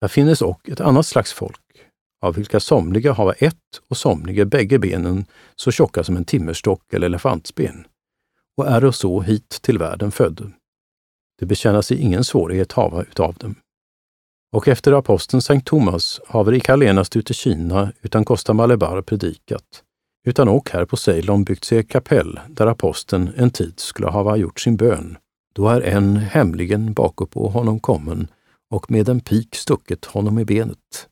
Där finnes och ett annat slags folk, av vilka somliga hava ett och somliga bägge benen så tjocka som en timmerstock eller elefantsben, och är och så hit till världen född. Det bekänna sig ingen svårighet hava utav dem. Och efter aposteln Sankt Thomas haver icke allenast ute Kina utan Costa Malebar predikat, utan och här på Ceylon byggt sig ett kapell där aposteln en tid skulle hava gjort sin bön. Då är en hemligen bakupå honom kommen och med en pik stucket honom i benet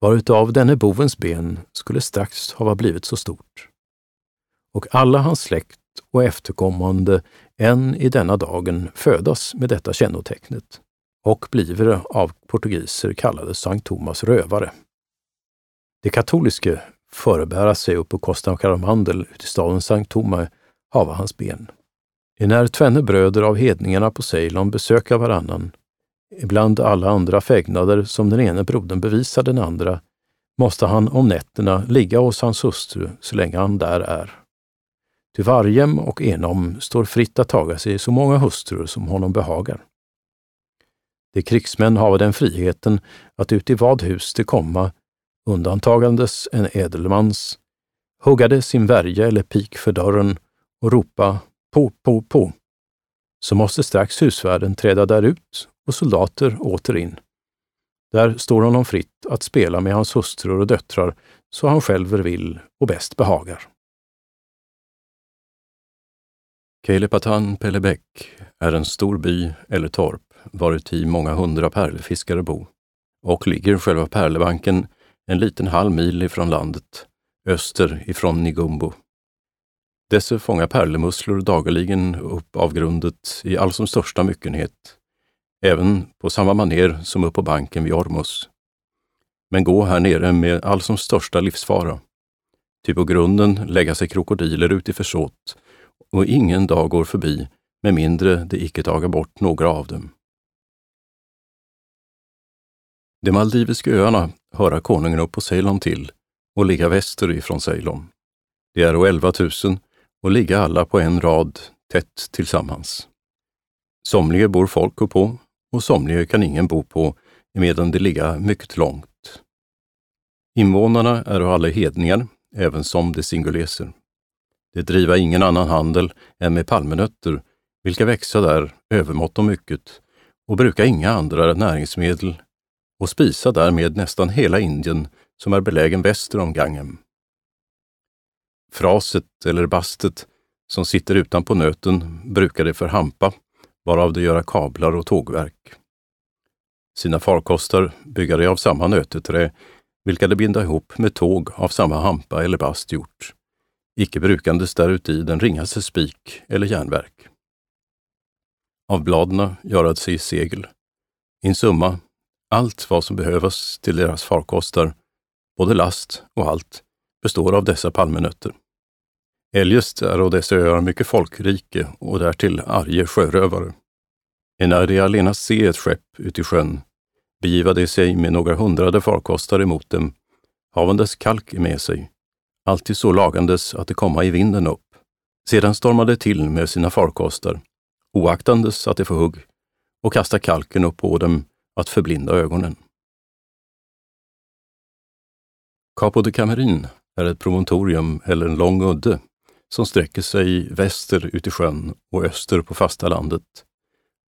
varutav denne bovens ben skulle strax hava blivit så stort. Och alla hans släkt och efterkommande än i denna dagen födas med detta kännotecknet och blivre av portugiser kallade Sankt Thomas rövare. Det katoliske förebära sig upp på Costa Caramandel ut i staden Sankt Toma hava hans ben. Enär tvenne bröder av hedningarna på Ceylon besöka varannan Ibland alla andra fägnader som den ene brodern bevisar den andra, måste han om nätterna ligga hos hans hustru så länge han där är. Ty varjem och enom står fritt att taga sig så många hustrur som honom behagar. De krigsmän hava den friheten att ut i vad hus de komma, undantagandes en ädelmans, huggade sin värja eller pik för dörren och ropa på, på, på, så måste strax husvärden träda därut och soldater åter in. Där står honom fritt att spela med hans hustrur och döttrar så han själv vill och bäst behagar. Keilepatan Pellebäck är en stor by eller torp varuti många hundra pärlfiskare bo och ligger själva pärlebanken en liten halv mil ifrån landet, öster ifrån Nigumbo. Dessa fångar pärlemusslor dagligen upp av grundet i all som största myckenhet även på samma maner som upp på banken vid Ormos. Men gå här nere med all som största livsfara. Ty på grunden lägga sig krokodiler ut i försåt och ingen dag går förbi med mindre de icke taga bort några av dem. De Maldiviska öarna höra konungen upp på Ceylon till och ligga väster ifrån Ceylon. De är 11 000 och ligga alla på en rad tätt tillsammans. Somliga bor folk uppå och somliga kan ingen bo på emedan de ligga mycket långt. Invånarna är alla hedningar, även som de singuleser. De driva ingen annan handel än med palmenötter, vilka växa där övermått och mycket, och bruka inga andra näringsmedel och spisa därmed nästan hela Indien som är belägen väster om Gangem. Fraset eller bastet som sitter utanpå nöten brukar de för hampa varav de göra kablar och tågverk. Sina farkoster bygga de av samma nöteträ, vilka de binda ihop med tåg av samma hampa eller bast gjort. icke brukandes däruti den ringaste spik eller järnverk. Av bladna görade sig segel. In summa, allt vad som behövas till deras farkoster, både last och allt, består av dessa palmenötter. Eljest är dessa öar mycket folkrike och därtill arge sjörövare. Enär de allenast se ett skepp uti sjön, begiva de sig med några hundrade farkostar emot dem, havandes kalk med sig, alltid så lagandes att det komma i vinden upp. Sedan stormade till med sina farkostar, oaktandes att de får hugg, och kasta kalken upp på dem att förblinda ögonen. Capo de Camerin är ett promontorium eller en lång udde som sträcker sig väster ut i sjön och öster på fasta landet,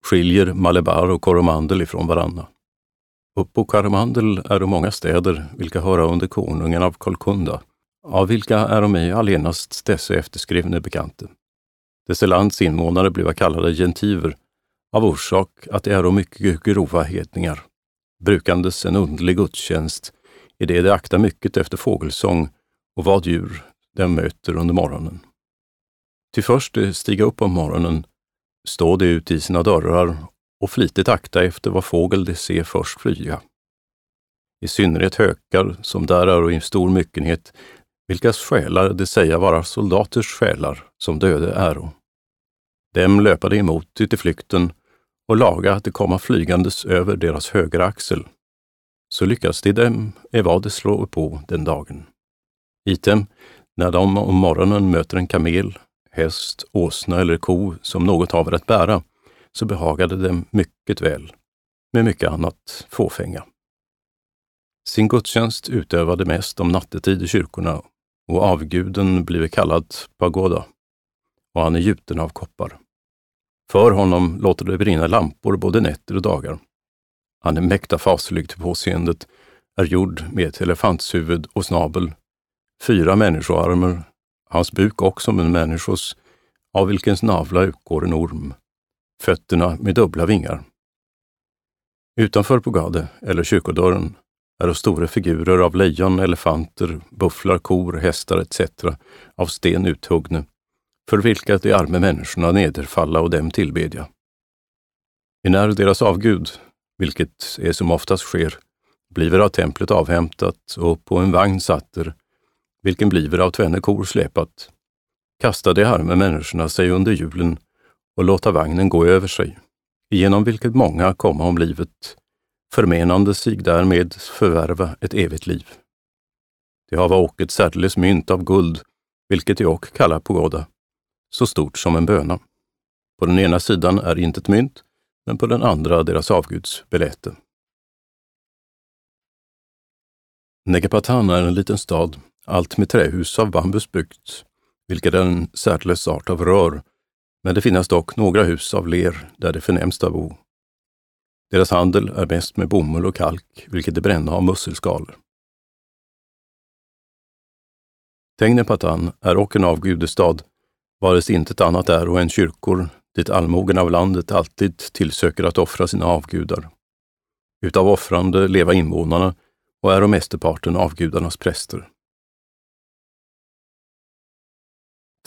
skiljer Malebar och Coromandel ifrån varandra. Upp på Coromandel är det många städer vilka höra under konungen av Kolkunda, av vilka är de mig allenast dessa efterskrivne bekante. Dessa lands invånare bliva kallade gentiver av orsak att de är mycket grova hedningar, brukandes en underlig gudstjänst i det de aktar mycket efter fågelsång och vad djur de möter under morgonen. Till först de stiga upp om morgonen, stå de ut i sina dörrar och flitigt akta efter vad fågel de ser först flyga. I synnerhet hökar, som där är i stor myckenhet, vilkas själar de säga vara soldaters själar, som döde äro. Dem löpa de emot ut i flykten och laga att de komma flygandes över deras högra axel. Så lyckas de dem är vad de slår på den dagen. Item, när de om morgonen möter en kamel, häst, åsna eller ko som något haver att bära, så behagade dem mycket väl, med mycket annat fåfänga. Sin gudstjänst utövade mest om nattetid i kyrkorna och avguden blev kallad pagoda och han är gjuten av koppar. För honom låter det brinna lampor både nätter och dagar. Han är mäkta faslig till påseendet, är gjord med ett elefantshuvud och snabel, fyra människoarmar, hans buk också som en människos, av vilkens navla utgår en orm, fötterna med dubbla vingar. Utanför Pogade, eller kyrkodörren, är stora figurer av lejon, elefanter, bufflar, kor, hästar etc. av sten uthuggne, för vilka de arme människorna nederfalla och dem tillbedja. Enär deras avgud, vilket är som oftast sker, bliver av templet avhämtat och på en vagn satter, vilken bliver av tvenne kor släpat, kasta de arme människorna sig under hjulen och låta vagnen gå över sig, genom vilket många komma om livet, förmenande sig därmed förvärva ett evigt liv. De hava och ett särdeles mynt av guld, vilket de och kallar pagoda, så stort som en böna. På den ena sidan är intet mynt, men på den andra deras avguds beläte. Negapatan är en liten stad, allt med trähus av bambus byggt, vilket är en särdeles art av rör, men det finns dock några hus av ler där det förnämsta bo. Deras handel är mest med bomull och kalk, vilket är bränna av musselskalor. Tegnepatan är och en avgudestad, vares intet annat är och än kyrkor, dit allmogen av landet alltid tillsöker att offra sina avgudar. Utav offrande leva invånarna och är de mesteparten avgudarnas präster.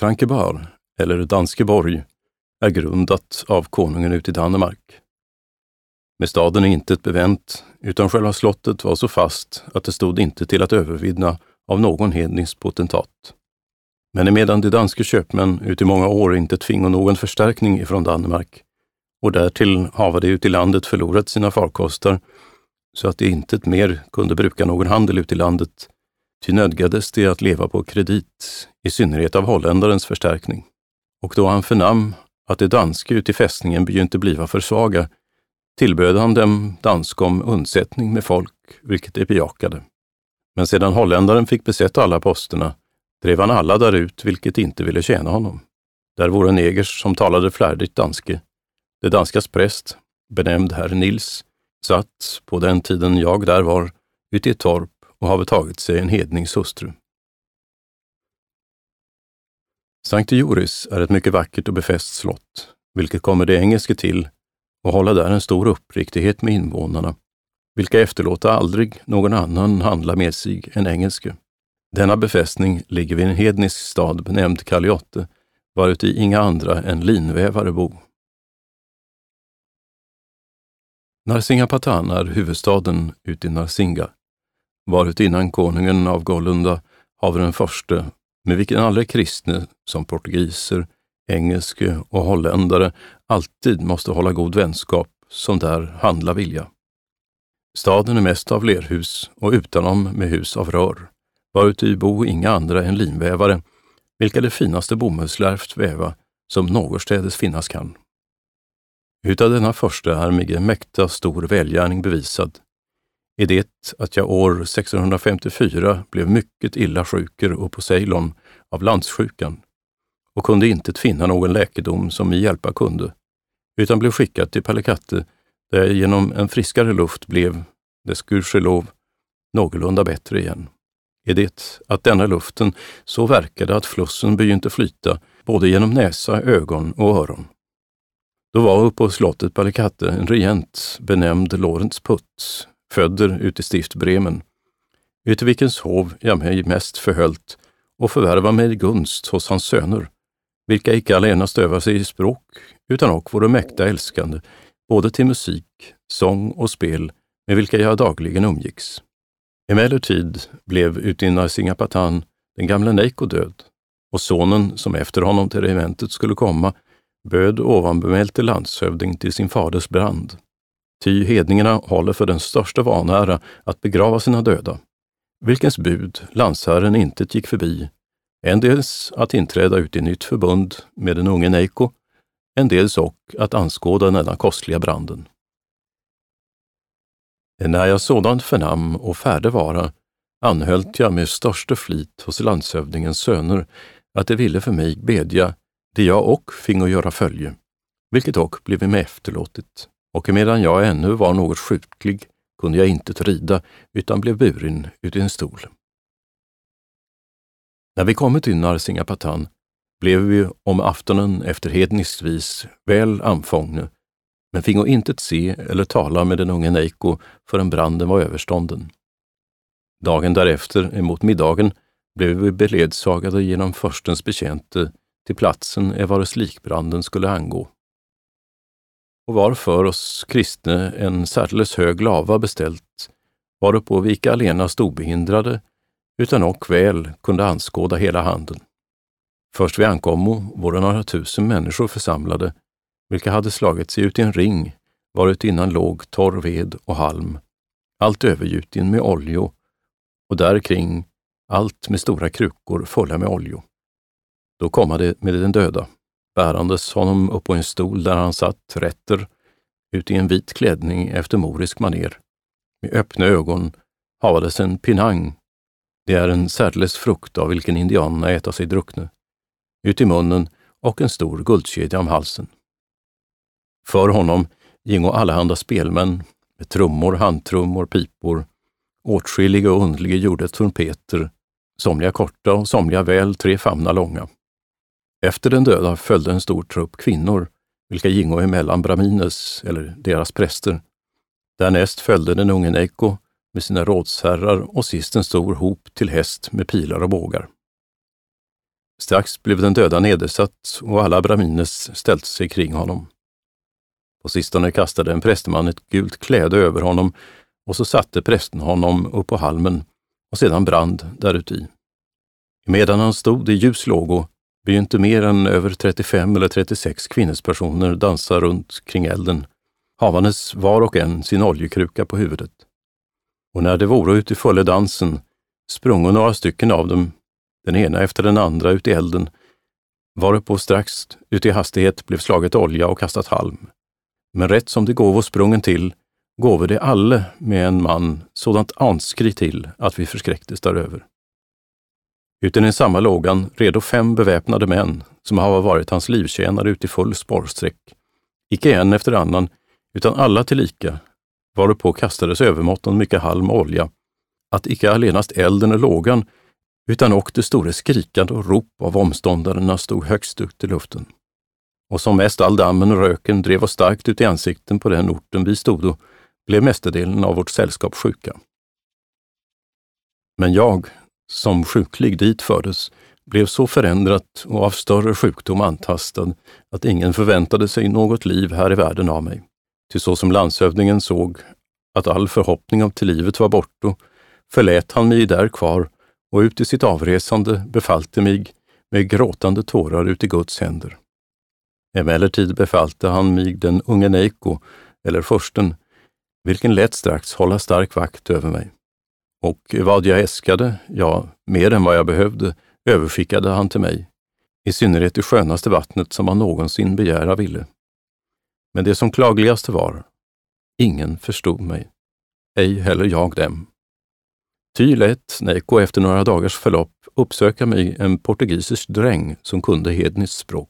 Trankebar, eller Danskeborg, är grundat av konungen ute i Danmark. Med staden är intet bevänt, utan själva slottet var så fast att det stod inte till att övervinna av någon hednisk potentat. Men emedan de danske köpmän ut i många år inte tvingo någon förstärkning ifrån Danmark och därtill hava de ut i landet förlorat sina farkostar så att de intet mer kunde bruka någon handel ut i landet, ty nödgades de att leva på kredit, i synnerhet av holländarens förstärkning. Och då han förnam att de danske uti i fästningen begynte bliva för svaga, tillböd han dem danskom undsättning med folk, vilket de bejakade. Men sedan holländaren fick besätta alla posterna drev han alla därut, vilket inte ville tjäna honom. Där vore negers som talade flärdigt danske. Det danskas präst, benämnd herr Nils, satt, på den tiden jag där var, ute i ett torp och har tagit sig en hednings hustru. Sankte Joris är ett mycket vackert och befäst slott, vilket kommer det engelske till och hålla där en stor uppriktighet med invånarna, vilka efterlåta aldrig någon annan handla med sig än engelske. Denna befästning ligger vid en hednisk stad benämnd Kaliote, varuti inga andra än linvävare bo. Narsingapatan är huvudstaden uti i Narsinga, varutinnan konungen av Golunda haver den förste, med vilken alla kristne som portugiser, engelske och holländare alltid måste hålla god vänskap, som där handla vilja. Staden är mest av lerhus och utanom med hus av rör, varuti bo inga andra än linvävare, vilka det finaste bomullslärft väva som någonstädes finnas kan. Utav denna första är mig mäkta stor välgärning bevisad, är det att jag år 1654 blev mycket illa sjuker och på Ceylon av landssjukan och kunde inte finna någon läkedom som mig hjälpa kunde, utan blev skickad till Palekatte där jag genom en friskare luft blev, dess gudskelov, någorlunda bättre igen. Är det att denna luften så verkade att flussen begynte flyta både genom näsa, ögon och öron. Då var uppe på slottet Palekatte en regent benämnd Lorentz Putz, födder ut i stift Bremen, uti vilkens hov jag mig mest förhöljt och förvärva mig gunst hos hans söner, vilka icke allenast öva sig i språk, utan och vore mäkta älskande, både till musik, sång och spel, med vilka jag dagligen umgicks. Emellertid blev uti Narsingapatan den gamle Neiko död, och sonen som efter honom till regementet skulle komma böd ovanbemälte landshövding till sin faders brand. Ty hedningarna håller för den största vanära att begrava sina döda, vilkens bud landsherren inte gick förbi, en dels att inträda ut i nytt förbund med den unge Neiko, en dels och att anskåda denna kostliga branden. När jag sådant förnam och färde vara, anhölt jag med största flit hos landshövdingens söner att de ville för mig bedja, det jag och fingo göra följe, vilket och blev mig efterlåtet och medan jag ännu var något sjuklig kunde jag inte rida utan blev buren ut i en stol. När vi kommit till Narsingapatan blev vi om aftonen efter hedniskt vis väl anfångne, men fingo intet se eller tala med den unge Neiko förrän branden var överstånden. Dagen därefter, emot middagen, blev vi beledsagade genom förstens betjänte till platsen evaros likbranden skulle angå och var för oss kristne en särdeles hög lava beställt, varuppå vi icke allenast obehindrade, utan och väl kunde anskåda hela handeln. Först vi ankommo våra några tusen människor församlade, vilka hade slagit sig ut i en ring, varutinnan låg torr ved och halm, allt övergjuten med oljo och därkring allt med stora krukor fulla med oljo. Då komma det med den döda, bärandes honom upp på en stol där han satt rätter, ut i en vit klädning efter morisk maner. Med öppna ögon havades en pinang. Det är en särdeles frukt av vilken indianerna äta sig druckne. Ut i munnen och en stor guldkedja om halsen. För honom gingo allehanda spelmän med trummor, handtrummor, pipor, åtskilliga och underliga gjorde trumpeter, somliga korta och somliga väl tre famnar långa. Efter den döda följde en stor trupp kvinnor, vilka gingo emellan bramines, eller deras präster. Därnäst följde den unge Neiko med sina rådsherrar och sist en stor hop till häst med pilar och bågar. Strax blev den döda nedersatt och alla bramines ställde sig kring honom. På sistone kastade en prästman ett gult kläde över honom och så satte prästen honom upp på halmen och sedan brand däruti. Medan han stod i ljus lågo begynte mer än över 35 eller 36 kvinnespersoner dansa runt kring elden, havandes var och en sin oljekruka på huvudet. Och när de vore ute i fulla dansen sprungo några stycken av dem, den ena efter den andra, ut i elden, varpå strax ut i hastighet blev slaget olja och kastat halm. Men rätt som det gåvo sprungen till, gåve det alle med en man sådant anskri till att vi förskräcktes däröver. Utan i samma lågan redo fem beväpnade män som hava varit hans livtjänare ut i full sporrsträck, Icke en efter annan, utan alla tillika, varupå kastades övermåttan mycket halm och olja, att icke allenast elden och lågan, utan ock det store skrikande och rop av omståndarna stod högst ut i luften. Och som mest all dammen och röken drev oss starkt ut i ansikten på den orten vi stod blev mestadelen av vårt sällskap sjuka. Men jag, som sjuklig dit fördes, blev så förändrat och av större sjukdom antastad att ingen förväntade sig något liv här i världen av mig. Ty så som landshövdingen såg att all förhoppning om till livet var borto, förlät han mig där kvar och ut i sitt avresande befalte mig med gråtande tårar ut i Guds händer. Emellertid befalte han mig den unge Neiko, eller försten, vilken lät strax hålla stark vakt över mig. Och vad jag äskade, ja, mer än vad jag behövde, överskickade han till mig, i synnerhet det skönaste vattnet som han någonsin begära ville. Men det som klagligaste var, ingen förstod mig, ej heller jag dem. Ty lät Neiko efter några dagars förlopp uppsöka mig en portugisisk dräng som kunde hedniskt språk.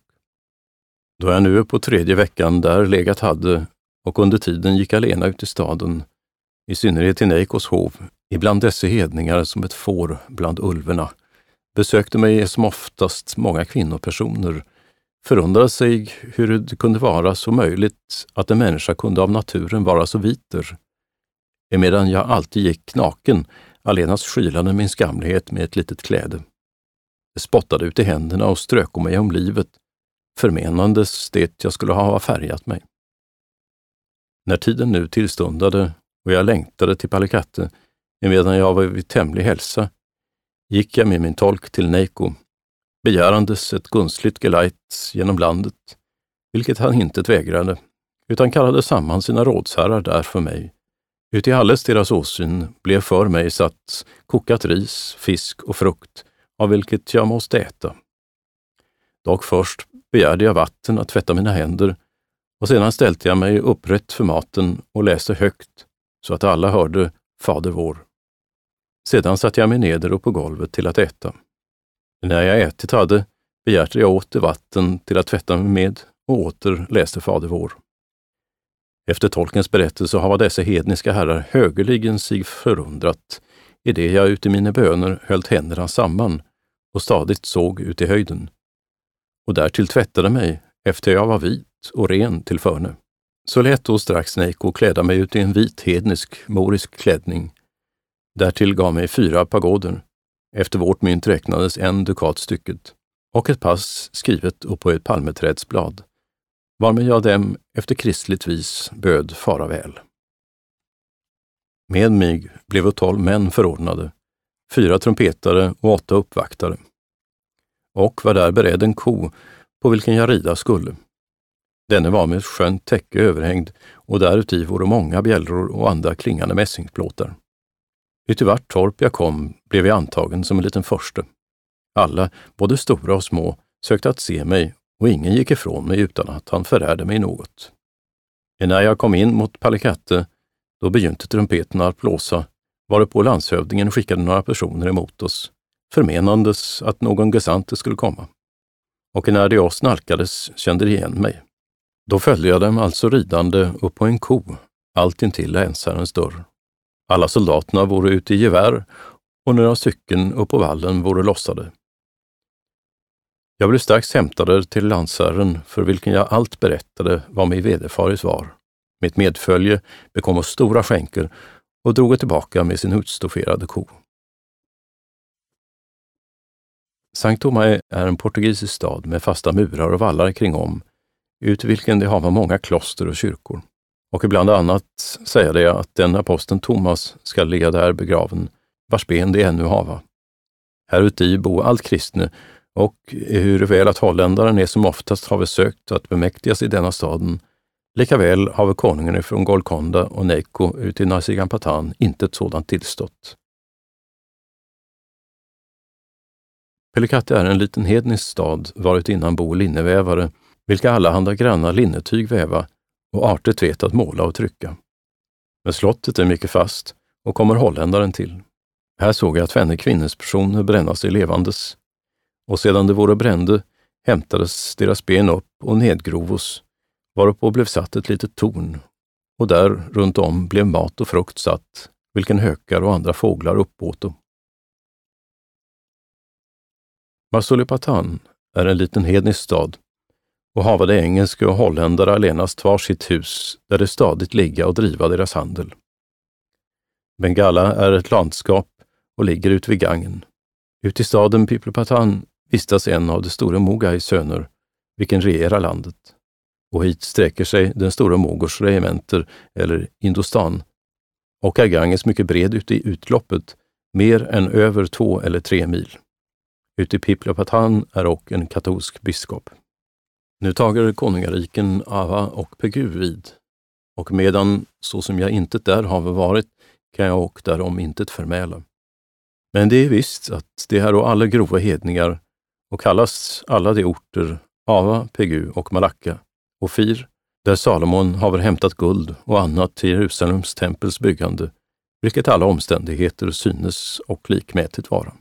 Då jag nu på tredje veckan där legat hade och under tiden gick alena ut i staden, i synnerhet till Neikos hov, ibland dessa hedningar som ett får bland ulverna, besökte mig som oftast många kvinnopersoner, förundrade sig hur det kunde vara så möjligt att en människa kunde av naturen vara så viter, emedan jag alltid gick naken, allenast skylande min skamlighet med ett litet kläde. Det spottade ut i händerna och strök mig om livet, förmenandes det jag skulle ha färgat mig. När tiden nu tillstundade och jag längtade till Palikatte, emedan jag var vid tämlig hälsa, gick jag med min tolk till Neiko, begärandes ett gunstligt gelajt genom landet, vilket han inte vägrade, utan kallade samman sina rådsherrar där för mig. Uti alles deras åsyn blev för mig satt kokat ris, fisk och frukt, av vilket jag måste äta. Dock först begärde jag vatten att tvätta mina händer och sedan ställde jag mig upprätt för maten och läste högt så att alla hörde Fader vår. Sedan satte jag mig neder och på golvet till att äta. När jag ätit hade begärde jag åter vatten till att tvätta mig med och åter läste Fader vår. Efter tolkens berättelse har dessa hedniska herrar högerligen sig förundrat i det jag uti mina böner höll händerna samman och stadigt såg ut i höjden. Och därtill tvättade mig efter jag var vit och ren till förne. Så lät då strax Neiko kläda mig ut i en vit hednisk morisk klädning. Därtill gav mig fyra pagoder. Efter vårt mynt räknades en dukat stycket och ett pass skrivet och på ett palmeträdsblad, varmed jag dem efter kristligt vis böd fara väl. Med mig blev tolv män förordnade, fyra trumpetare och åtta uppvaktare. Och var där beredd en ko på vilken jag rida skulle. Denne var med ett skönt täcke överhängd och däruti vore många bjällror och andra klingande mässingsplåtar. Uti vart torp jag kom blev jag antagen som en liten förste. Alla, både stora och små, sökte att se mig och ingen gick ifrån mig utan att han förärde mig något. När jag kom in mot Palikatte, då begynte trumpeterna att blåsa, varpå landshövdingen skickade några personer emot oss, förmenandes att någon gesante skulle komma. Och när de oss nalkades kände de igen mig. Då följde jag dem alltså ridande upp på en ko, allt intill länsherrens dörr. Alla soldaterna vore ute i gevär och några stycken upp på vallen vore lossade. Jag blev strax hämtade till landsherren för vilken jag allt berättade vad mig vederfarit var. Mitt medfölje bekom oss stora skänker och drog tillbaka med sin utstofferade ko. Sankt Tomé är en portugisisk stad med fasta murar och vallar kring om ut vilken det hava många kloster och kyrkor. Och ibland annat säger det att den aposteln Thomas skall ligga där begraven, vars ben det ännu hava. Häruti bo allt kristne och hur väl att holländaren är som oftast have sökt att bemäktigas i denna staden, likaväl have konungen från Golconda och Neiko ut i Nasigampatan inte ett sådant tillstått. Pelikatti är en liten hednisk stad varut innan bo linnevävare vilka allehanda granna linnetyg väva och artigt vet att måla och trycka. Men slottet är mycket fast och kommer holländaren till. Här såg jag tvenne kvinnespersoner bränna sig levandes och sedan de vore brände hämtades deras ben upp och nedgrovos, varpå blev satt ett litet torn och där runt om blev mat och frukt satt, vilken hökar och andra fåglar uppåto. Masulipatam är en liten hednisk stad och hava de engelska och holländare allenast var sitt hus, där de stadigt ligga och driva deras handel. Bengala är ett landskap och ligger ut vid gangen. Ute i staden Piplopatan vistas en av de stora Mogais söner, vilken regerar landet. Och hit sträcker sig den stora Mogors regementer, eller Indostan, och är Ganges mycket bred ute i utloppet, mer än över två eller tre mil. Ute i Piplopatan är och en katolsk biskop. Nu tager konungariken Ava och Pegu vid, och medan så som jag intet där har varit, kan jag och därom intet förmäla. Men det är visst att det är alla grova hedningar och kallas alla de orter Ava, Pegu och Malacka och Fir, där Salomon haver hämtat guld och annat till Jerusalems tempels byggande, vilket alla omständigheter synes och likmätigt vara.